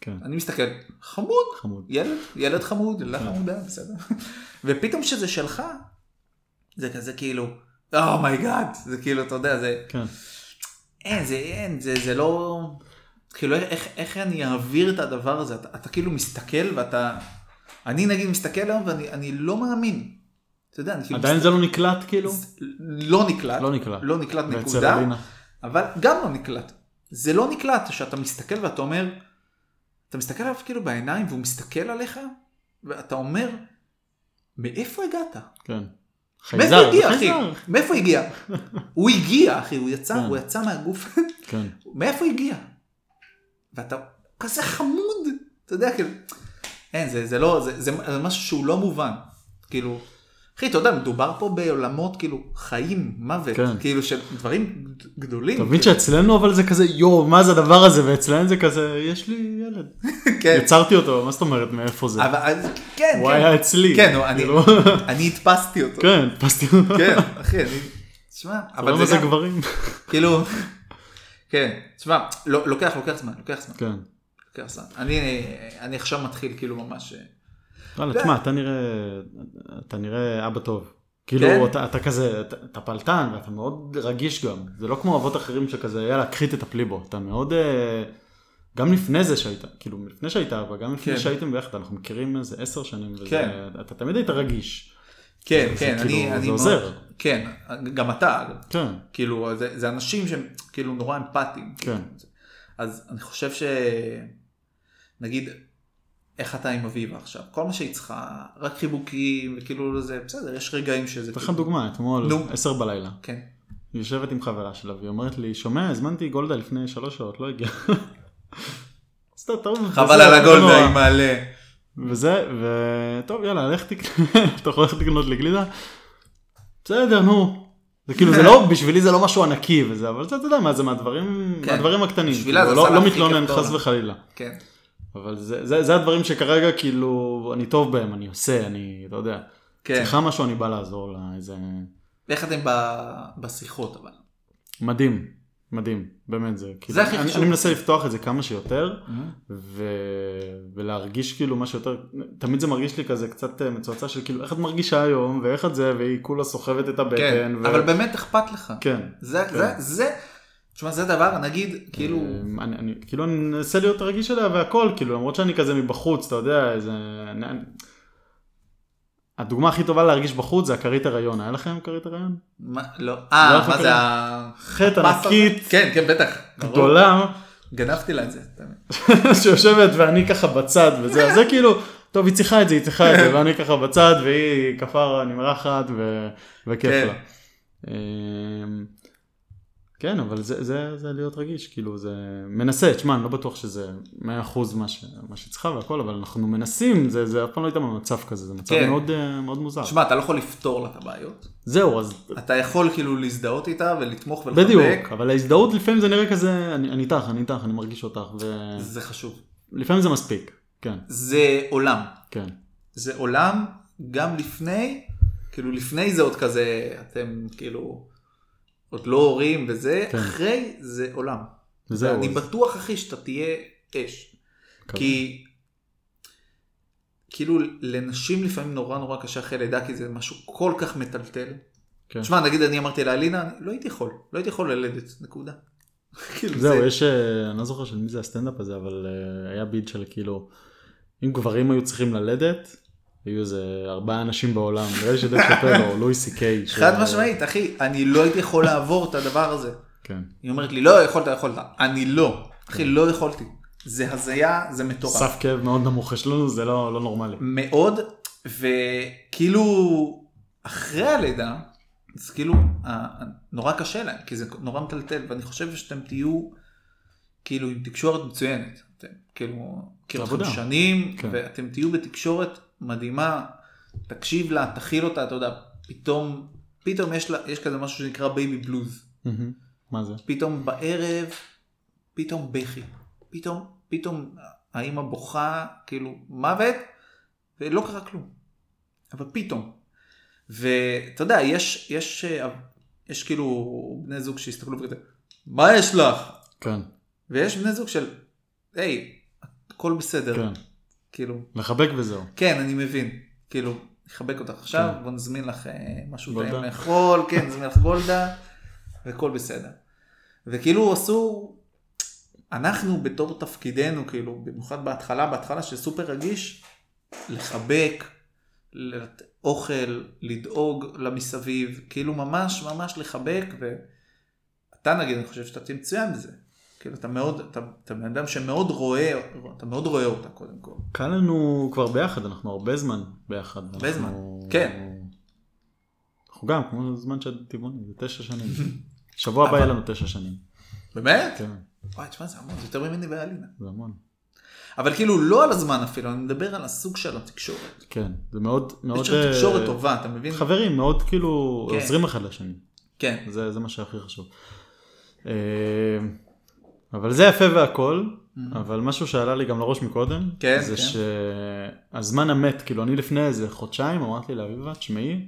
כן, אני מסתכל, חמוד, חמוד. ילד, ילד חמוד, ילדה כן. חמודה, בסדר. (laughs) ופתאום שזה שלך, זה כזה כאילו, oh my god, זה כאילו, אתה יודע, זה, כן. אין, זה אין, זה, זה לא, כאילו, איך, איך אני אעביר את הדבר הזה, אתה, אתה כאילו מסתכל ואתה, אני נגיד מסתכל היום ואני אני לא מאמין. אתה יודע, כאילו, עדיין זה לא נקלט כאילו? לא נקלט, לא נקלט. לא נקלט נקודה? אבל גם לא נקלט. זה לא נקלט, שאתה מסתכל ואתה אומר, אתה מסתכל עליו כאילו בעיניים והוא מסתכל עליך, ואתה אומר, מאיפה הגעת? כן. מאיפה הגיע, אחי? מאיפה הגיע? הוא הגיע, אחי, הוא יצא, כן. הוא יצא מהגוף. כן. מאיפה הגיע? ואתה כזה חמוד, אתה יודע, כאילו, אין, זה, זה לא, זה משהו שהוא לא מובן. כאילו, אחי, אתה יודע, מדובר פה בעולמות כאילו חיים, מוות, כן. כאילו של דברים גדולים. אתה מבין שאצלנו אבל זה כזה יואו מה זה הדבר הזה ואצלנו זה כזה יש לי ילד. (laughs) כן. יצרתי אותו מה זאת אומרת מאיפה זה. אבל כן, הוא כן. היה אצלי. כן, אני- כאילו, אני הדפסתי אותו. כן, הדפסתי אותו. (laughs) כן, אחי, אני... תשמע, אבל זה זה גם, גברים. כאילו, כן, תשמע, לא- לוקח, לוקח זמן, לוקח זמן, כן. לוקח זמן. אני אני עכשיו מתחיל כאילו ממש... וואלה, כן. תשמע, אתה נראה, אתה נראה אבא טוב. כן? כאילו, אתה, אתה כזה, אתה, אתה פלטן ואתה מאוד רגיש גם. זה לא כמו אבות אחרים שכזה, יאללה, קחי תטפלי בו. אתה מאוד, אה, גם לפני זה שהיית, כאילו, לפני שהיית אבא, גם לפני כן. שהייתם ביחד, אנחנו מכירים איזה עשר שנים, וזה, כן. אתה תמיד היית רגיש. כן, זה כן, כאילו, אני... זה אני מאוד- עוזר. כן, גם אתה. כן, כאילו, זה, זה אנשים שהם כאילו נורא אמפתיים. כן. אז אני חושב ש... נגיד, איך אתה עם אביבה עכשיו? כל מה שהיא צריכה, רק חיבוקים, וכאילו זה, בסדר, יש רגעים שזה... אתן לך כאילו- דוגמה, אתמול, נו. עשר בלילה, כן. היא יושבת עם חברה שלה, והיא אומרת לי, שומע, הזמנתי גולדה לפני שלוש שעות, לא הגיעה. (laughs) סתם, טוב, חבל על לא הגולדה. היא מעלה. וזה, וטוב, יאללה, לך תקנה, (laughs) אתה יכול ללכת לקנות לי גלידה? בסדר, נו. זה כאילו, זה לא, (laughs) בשבילי זה לא משהו ענקי וזה, אבל אתה יודע מה, זה מהדברים, כן. מהדברים הקטנים. בשבילה כאילו, זה לא- לא מתלונן חס. וחלילה. כן. אבל זה, זה, זה הדברים שכרגע כאילו, אני טוב בהם, אני עושה, אני, אתה יודע. כן. צריכה משהו, אני בא לעזור לה, איזה... איך אתם ב- בשיחות אבל? מדהים, מדהים, באמת זה. כאילו, זה הכי אני, חשוב. אני מנסה לפתוח את זה כמה שיותר, ו... ולהרגיש כאילו מה שיותר, תמיד זה מרגיש לי כזה קצת אה, מצועצע של כאילו איך את מרגישה היום, ואיך את זה, והיא כולה סוחבת את הבטן. כן, ו... אבל באמת אכפת לך. כן. זה, כן. זה, זה, תשמע, זה דבר, נגיד, כאילו, אה, אני, אני, כאילו אני מנסה להיות רגיש אליה והכל, כאילו למרות שאני כזה מבחוץ, אתה יודע, איזה... אני, אני... הדוגמה הכי טובה להרגיש בחוץ זה הכרית הריון, היה לכם כרית הריון? מה, לא, לא אה, מה זה. ה... חטא? ענקית, כן, כן, בטח. גדולה, גנבתי לה את זה. (laughs) שיושבת ואני ככה בצד וזה, זה כאילו, טוב היא צריכה את זה, היא צריכה את זה, ואני ככה בצד והיא כפרה נמרחת. וכיף כן. לה. כן, אבל זה, זה, זה להיות רגיש, כאילו זה מנסה, תשמע, אני לא בטוח שזה 100% מה, ש... מה שצריכה והכל, אבל אנחנו מנסים, זה, זה אף פעם לא הייתה במצב כזה, זה מצב כן. מאוד, אה, מאוד מוזר. שמע, אתה לא יכול לפתור לה את הבעיות. זהו, אז אתה יכול כאילו להזדהות איתה ולתמוך ולחבק. בדיוק, אבל ההזדהות לפעמים זה נראה כזה, אני, איתך, אני איתך, אני מרגיש אותך, זה חשוב. ולפעמים זה מספיק, כן, זה עולם. כן. זה עולם גם לפני, כאילו לפני זה עוד כזה, אתם כאילו עוד לא הורים וזה, כן. אחרי זה עולם. וזהו, אני בטוח אחי שאתה תהיה אש. מקווה. כי כאילו לנשים לפעמים נורא נורא קשה אחרי לידה כי זה משהו כל כך מטלטל. כן. תשמע נגיד אני אמרתי לאלינה אני לא הייתי יכול לא הייתי יכול ללדת נקודה. (laughs) כאילו, זהו, זה- יש, אה, אני לא זוכר של מי זה הסטנדאפ הזה, אבל אה, היה ביד של כאילו, אם גברים היו צריכים ללדת, היו איזה ארבעה אנשים בעולם, נראה לי שדב שאפל או לואי סי קיי. (laughs) חד משמעית אחי אני לא הייתי יכול לעבור את הדבר הזה. כן. היא אומרת לי לא יכולת יכולת אני לא אחי לא יכולתי זה הזיה זה מטורף. סף כאב מאוד נמוך יש לנו, זה לא לא נורמלי. מאוד וכאילו אחרי הלידה אז כאילו נורא קשה להם כי זה נורא מטלטל ואני חושב שאתם תהיו כאילו עם תקשורת מצוינת אתם כאילו אתכם עבודה. שנים כן. ואתם תהיו בתקשורת מדהימה תקשיב לה תכיל אותה אתה יודע פתאום פתאום יש לה יש כזה משהו שנקרא baby blues. מה זה? פתאום בערב פתאום בכי פתאום פתאום האמא בוכה כאילו מוות ולא קרה כלום. אבל פתאום. ואתה יודע יש יש יש כאילו בני זוג שהסתכלו וכזה מה יש לך כן, ויש בני זוג של היי הכל בסדר כן. כאילו לחבק וזהו. כן אני מבין כאילו נחבק אותך עכשיו כן. בוא נזמין לך אה, משהו. טעים לאכול כן נזמין לך גולדה והכל בסדר. וכאילו עשו אנחנו בתור תפקידנו כאילו במיוחד בהתחלה בהתחלה שסופר רגיש לחבק לת- אוכל לדאוג למסביב כאילו ממש ממש לחבק ואתה נגיד אני חושב שאתה תהיה מצוין בזה. כאילו אתה מאוד אתה, אתה בן אדם שמאוד רואה אתה מאוד רואה אותה קודם כל. קל לנו כבר ביחד, אנחנו הרבה זמן ביחד. הרבה אנחנו- זמן, כן. אנחנו גם, כמו זמן של טבעוני, זה תשע שנים. (laughs) שבוע הבא יהיה לנו תשע שנים. באמת? כן, וואי תשמע זה המון זה יותר ממני ואלינה. זה המון. אבל כאילו לא על הזמן אפילו, אני מדבר על הסוג של התקשורת. כן, זה מאוד, מאוד... יש שם תקשורת אה, טובה, אתה מבין? חברים, מאוד כאילו כן. עוזרים אחד לשני. כן. זה, זה מה שהכי חשוב. אה, אבל זה יפה והכל, אבל משהו שעלה לי גם לראש מקודם, Mm-hmm. כן, זה כן. שהזמן המת, כאילו אני לפני איזה חודשיים אמרתי לאביבה, תשמעי,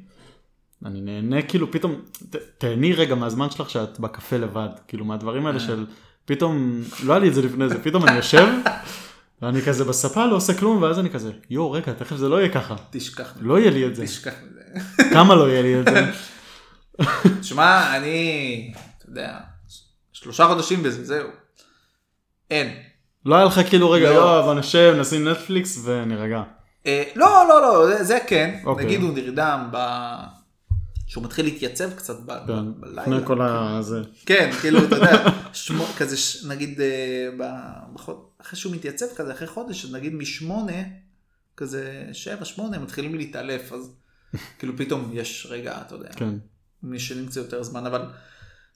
אני נהנה כאילו פתאום, ת- תהני רגע מהזמן שלך שאת בקפה לבד, כאילו מהדברים אה. האלה של פתאום, לא היה לי את זה לפני זה, פתאום אני יושב, ואני כזה בספה לא עושה כלום, ואז אני כזה, יואו רגע, תכף זה לא יהיה ככה, תשכח. לא יהיה לי את זה, תשכח מזה. כמה לא יהיה לי את זה, (laughs) שמע, אני, אתה יודע, שלושה חודשים בזה, זהו. אין. לא היה לך כאילו רגע, לא. בוא נשב, נשים נטפליקס ונירגע. אה, לא, לא, לא, זה, זה כן. אוקיי. נגיד הוא נרדם ב... שהוא מתחיל להתייצב קצת ב... כן, בלילה. לפני כל הזה. כן, כאילו, אתה יודע, (laughs) שמו, כזה, ש... נגיד, אה, ב... בחוד... אחרי שהוא מתייצב כזה, אחרי חודש, נגיד משמונה, כזה שבע, שמונה, מתחילים להתעלף, אז כאילו פתאום יש רגע, אתה יודע, כן. משנים קצת יותר זמן, אבל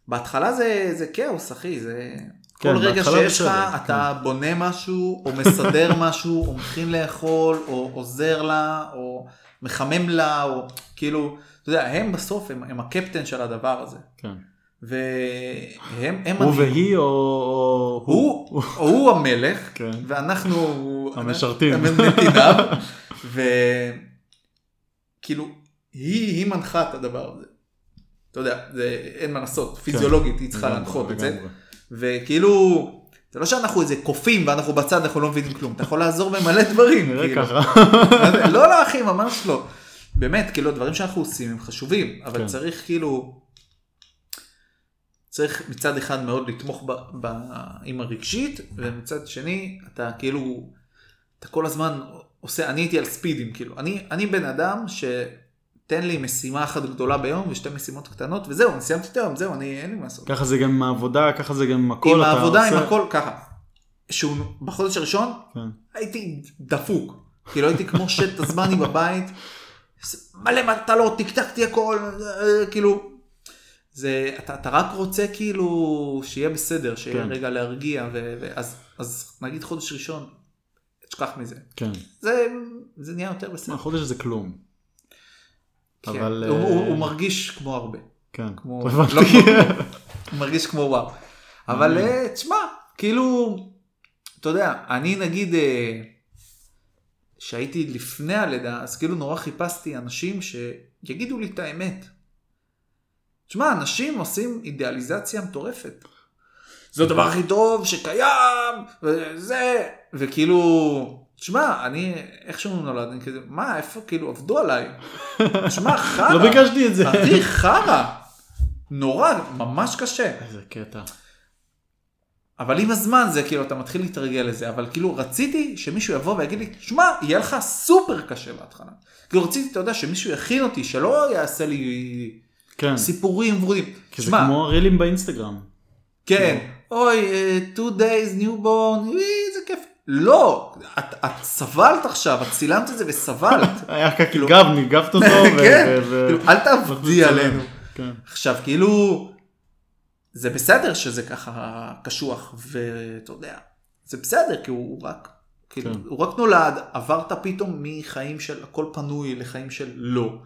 בהתחלה זה, זה כאוס, אחי, זה... כן, כל רגע שיש לך, בסדר, כן. אתה בונה משהו, או מסדר (laughs) משהו, או מכין לאכול, או עוזר לה, או מחמם לה, או כאילו, אתה יודע, הם בסוף, הם, הם הקפטן של הדבר הזה. כן. והם, הם... הוא והיא או... הוא, הוא המלך, כן. ואנחנו... המשרתים. נתיניו, (laughs) וכאילו, היא, היא מנחה את הדבר הזה. אתה יודע, זה, אין מה לעשות, פיזיולוגית היא צריכה להנחות את זה. וכאילו, זה לא שאנחנו איזה קופים ואנחנו בצד, אנחנו לא מבינים כלום, אתה יכול לעזור במלא (laughs) דברים. נראה כאילו. ככה. לא, לא אחי, ממש לא. באמת, כאילו, הדברים שאנחנו עושים הם חשובים, אבל כן. צריך כאילו, צריך מצד אחד מאוד לתמוך ב, ב, עם הרגשית, ומצד שני, אתה כאילו, אתה כל הזמן עושה, אני הייתי על ספידים, כאילו, אני, אני בן אדם שתן לי משימה אחת גדולה ביום ושתי משימות קטנות, וזהו, אני סיימתי את היום, זהו, אני, אין לי מה לעשות. ככה זה גם עם העבודה, ככה זה גם עם הכל. עם העבודה, עם עושה- הכל, ככה. שהוא בחודש הראשון, כן. הייתי דפוק. כאילו הייתי כמו שט הזמני בבית, מלא מטלות, טקטקתי הכל, כאילו. זה, אתה, אתה רק רוצה כאילו שיהיה בסדר, שיהיה כן. רגע להרגיע, ו, ו, אז, אז נגיד חודש ראשון, תשכח מזה. כן. זה, זה נהיה יותר בסדר. מה, חודש זה כלום. כן. אבל... הוא, הוא, אה, הוא מרגיש כמו הרבה. כן. כמו, הבנתי. לא כמו, הוא מרגיש כמו וואו. אבל אה, תשמע, כאילו, אתה יודע, אני נגיד, אה, שהייתי לפני הלידה, אז כאילו נורא חיפשתי אנשים שיגידו לי את האמת. תשמע, אנשים עושים אידיאליזציה מטורפת. זה הדבר הכי טוב שקיים, וזה, וכאילו, תשמע, אני, איך שהוא נולד, אני כזה, מה, איפה, כאילו, עבדו עליי. (laughs) תשמע, חרא. לא ביקשתי את זה. אחי, חרא. נורא, ממש קשה. איזה קטע. אבל עם הזמן זה כאילו אתה מתחיל להתרגל לזה, אבל כאילו רציתי שמישהו יבוא ויגיד לי, שמע, יהיה לך סופר קשה בהתחלה. כאילו רציתי, אתה יודע, שמישהו יכין אותי, שלא יעשה לי כן. סיפורים ורודים. כי זה שמע, כמו הרילים באינסטגרם. כן, אוי, אה, two days, newborn, אה, איזה כיף. לא, את, את סבלת עכשיו, את צילמת את זה וסבלת. (laughs) היה ככה גב, ניגבת אותו. (laughs) כן, כאילו, אל תעבדי. עלינו. כן. עכשיו, כאילו, זה בסדר שזה ככה קשוח, ואתה יודע, זה בסדר, כי הוא רק, כאילו, כן. הוא רק נולד, עברת פתאום מחיים של הכל פנוי לחיים של לא.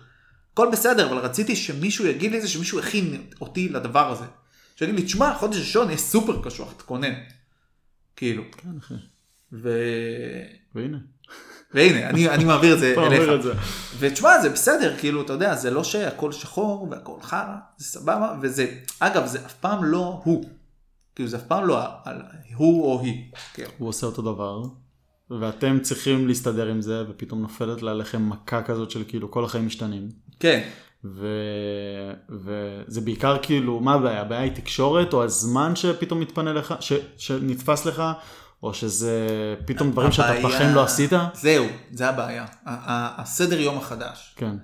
הכל בסדר, אבל רציתי שמישהו יגיד לי את זה, שמישהו יכין אותי לדבר הזה. שיגיד לי, תשמע, חודש ראשון יהיה סופר קשוח, תכונן. כאילו. כן. ו... והנה. והנה, אני, אני מעביר את זה (laughs) אליך. ותשמע, זה בסדר, כאילו, אתה יודע, זה לא שהכל שחור והכל חרא, זה סבבה, וזה, אגב, זה אף פעם לא הוא. כאילו, זה אף פעם לא על הוא או היא. כאילו. הוא עושה אותו דבר, ואתם צריכים להסתדר עם זה, ופתאום נופלת עליכם מכה כזאת של כאילו כל החיים משתנים. כן, ו... וזה בעיקר כאילו, מה הבעיה? הבעיה היא תקשורת, או הזמן שפתאום מתפנה לך, ש... שנתפס לך, או שזה פתאום דברים שאתה הבעיה- בחיים לא עשית? זהו, זה הבעיה. הסדר יום החדש. כן,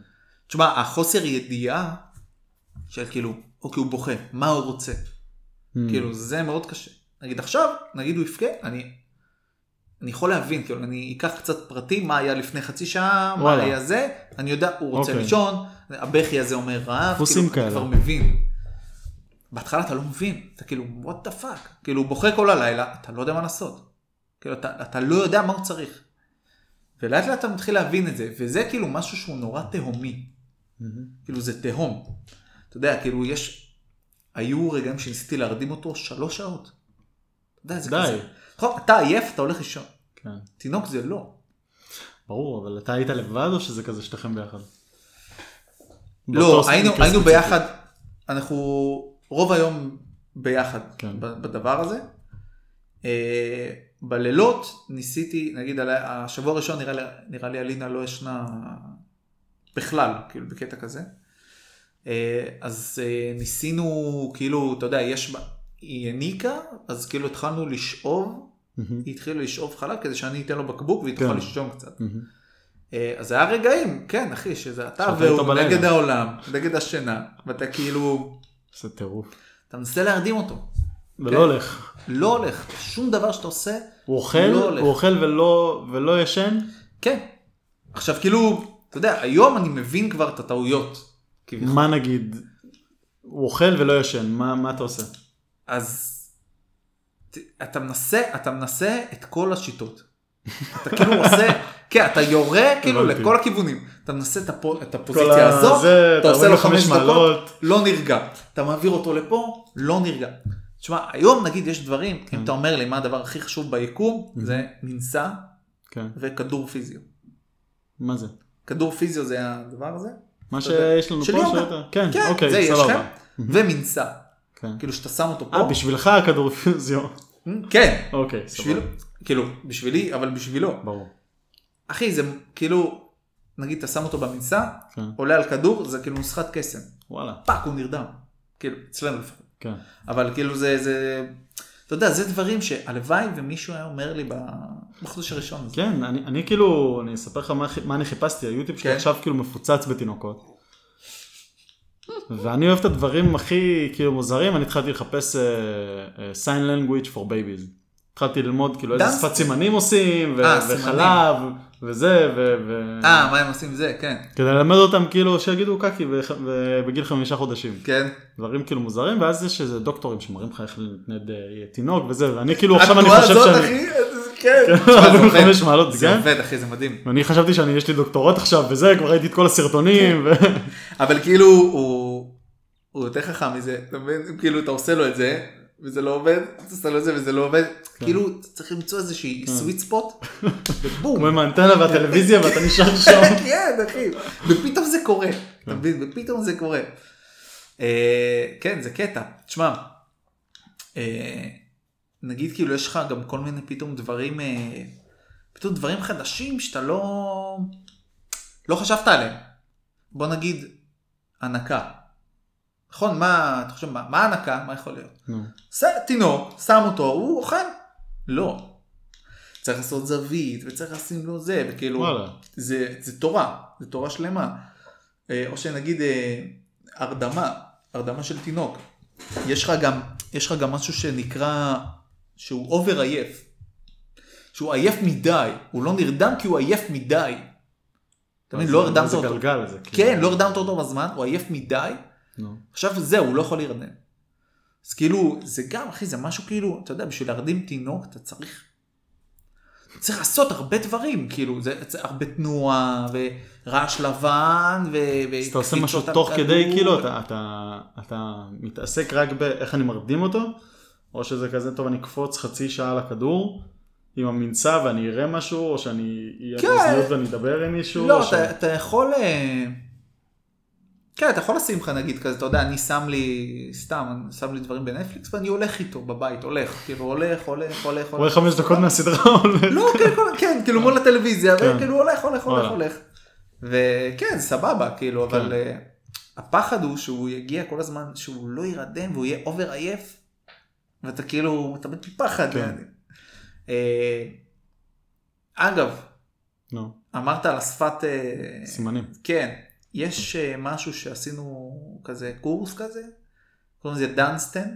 תשמע, החוסר ידיעה של כאילו, אוקיי, הוא בוכה, מה הוא רוצה? Hmm. כאילו, זה מאוד קשה. נגיד עכשיו, נגיד הוא יבכה, אני... אני יכול להבין, כאילו, אני אקח קצת פרטים, מה היה לפני חצי שעה, מה וואלה. היה זה, אני יודע, הוא רוצה אוקיי. לישון, הבכי הזה אומר רעב, כאילו, כאלה. אני כבר מבין. בהתחלה אתה לא מבין, אתה כאילו, what the fuck, כאילו, הוא בוכה כל הלילה, אתה לא יודע מה לעשות. כאילו, אתה, אתה לא יודע מה הוא צריך. ולאט לאט אתה מתחיל להבין את זה, וזה כאילו משהו שהוא נורא תהומי. כאילו זה תהום. אתה יודע, כאילו יש, היו רגעים שניסיתי להרדים אותו שלוש שעות. אתה יודע, זה די. כזה. נכון, אתה עייף, אתה הולך לישון. כן. תינוק זה לא. ברור, אבל אתה היית לבד או שזה כזה שתיכם ביחד? לא, היינו, היינו. ביחד, אנחנו רוב היום ביחד כן. בדבר הזה. אה, בלילות ניסיתי, נגיד השבוע הראשון נראה לי, נראה לי אלינה לא ישנה בכלל, כאילו בקטע כזה. אה, אז אה, ניסינו, כאילו, אתה יודע, יש, היא הניקה, אז כאילו התחלנו לשאוב, מהמם. היא התחילה לשאוב חלב כדי שאני אתן לו בקבוק והיא תוכל כן. לישון קצת. אה, אז היה רגעים, כן אחי, שזה אתה והוא. נגד העולם, נגד השינה, ואתה כאילו, זה טירוף. אתה מנסה להרדים אותו. ולא הולך. לא הולך, שום דבר שאתה עושה, הוא אוכל, לא הולך. הוא אוכל ולא ולא ישן? כן. עכשיו כאילו, אתה יודע, היום אני מבין כבר את הטעויות. כביכול. מה נגיד? הוא אוכל ולא ישן, מה מה אתה עושה? אז אתה מנסה, אתה מנסה את כל השיטות. אתה כאילו עושה, כן, אתה יורה כאילו. לכל הכיוונים. אתה מנסה את הפו- את הפוזיציה הזאת, זה, אתה עושה לו 45 חמש דקות. לא נרגע. אתה מעביר אותו לפה, לא נרגע. תשמע, היום נגיד יש דברים, כן. אם אתה אומר לי מה הדבר הכי חשוב ביקום, זה מנסה כן. וכדור פיזיו. מה זה? כדור פיזיו זה הדבר הזה? מה. שיש לנו פה. שיותר? כן, כן, אוקיי, זה יש. לכם. ומנשא. כן. כאילו שאתה שם אותו פה. אה, בשבילך הכדור פיזיו. כן. אוקיי, סבבה. כאילו, בשבילי, אבל בשבילו. ברור. אחי, זה כאילו, נגיד אתה שם אותו במנשא, כן. עולה על כדור, זה כאילו נוסחת קסם. וואלה. fuck, הוא נרדם. כאילו, אצלנו לפחות. כן. אבל כאילו זה, זה, אתה יודע, זה דברים שהלוואי ומישהו היה אומר לי בחודש הראשון הזה. כן, אני, אני כאילו, אני אספר לך מה, מה אני חיפשתי, היוטיוב שלי כן. עכשיו כאילו מפוצץ בתינוקות. ואני אוהב את הדברים הכי כאילו מוזרים, אני התחלתי לחפש uh, uh, sign language for babies. התחלתי ללמוד כאילו איזה? שפת סימנים עושים, ו- אה, סימנים. וזה, ו... ו- אה, מה הם עושים זה, כן. כדי ללמד אותם כאילו שיגידו קקי בגיל חמישה חודשים. כן. דברים כאילו מוזרים, ואז יש איזה דוקטורים שמראים לך איך להתנד אה, תינוק וזה, ואני כאילו עכשיו אני התנועה חושב הזאת, שאני... אחי, כן. כן, (laughs) תשמע, זה 45 עובד. מעלות, זה כן? עובד, אחי, זה מדהים. ואני חשבתי שאני, יש לי דוקטורט עכשיו וזה, כבר ראיתי את כל הסרטונים. ו... אבל כאילו, הוא הוא יותר חכם מזה, אתה מבין? כאילו, אתה עושה לו את זה, וזה לא עובד, אתה עושה לו את זה וזה לא עובד. כאילו, צריך למצוא איזושהי סוויט ספוט, ובום. (laughs) כמו עם האנטנה והטלוויזיה ואתה נשאר (laughs) שם. כן, אחי. ופתאום זה קורה. אתה מבין? ופתאום זה קורה. אה, כן, זה קטע. תשמע, אה, נגיד כאילו יש לך גם כל מיני פתאום דברים, אה, פתאום דברים חדשים שאתה לא, לא חשבת עליהם. בוא נגיד, הנקה. נכון? מה, אתה חושב, מה, מה הנקה? מה יכול להיות? נו, ש- תינוק, שם אותו, הוא אוכל? לא. צריך לעשות זווית, וצריך לשים לו זה, וכאילו, וואלה. זה, זה תורה, זה תורה שלמה. אה, או שנגיד אה, הרדמה, הרדמה של תינוק. יש לך גם, יש לך גם משהו שנקרא, שהוא אובר עייף. שהוא עייף מדי, הוא לא נרדם כי הוא עייף מדי. אתה מבין? לא זה- הרדמת זה אותו. גלגל זה. כאילו. כן, לא הרדמת אותו בזמן, הוא עייף מדי, נו. עכשיו זהו, הוא לא יכול להירדם. אז כאילו, זה גם, אחי, זה משהו כאילו, אתה יודע, בשביל להרדים תינוק, אתה צריך... אתה צריך לעשות הרבה דברים, כאילו, זה, זה הרבה תנועה, ורעש לבן, ו... אז אתה עושה משהו תוך. כדי, כאילו, אתה- אתה- אתה מתעסק רק באיך אני מרדים אותו, או שזה כזה, טוב, אני אקפוץ חצי שעה על הכדור. עם המנסה ואני אראה משהו, או שאני אהיה כן. באוזניות ואני אדבר עם מישהו. לא, ש- אתה, אתה יכול... כן, אתה יכול לשים לך נגיד כזה, אתה יודע, אני שם לי, סתם, אני שם לי דברים בנטפליקס ואני הולך איתו בבית, הולך, כאילו הולך, הולך, הולך, רואה חמש דקות מהסדרה הולך. לא, כן, כן, כאילו מול הטלוויזיה, כן. וכאילו הולך, הולך, הולך. הולך. וכן, סבבה, כאילו, אבל כן. אה, הפחד הוא שהוא יגיע כל הזמן, שהוא לא יירדם והוא יהיה over עייף, ואתה כאילו, אתה. יעני. אה, אגב, אמרת על השפת... אה, סימנים. כן, יש אה, משהו שעשינו כזה קורס כזה, קוראים לזה דנסטן.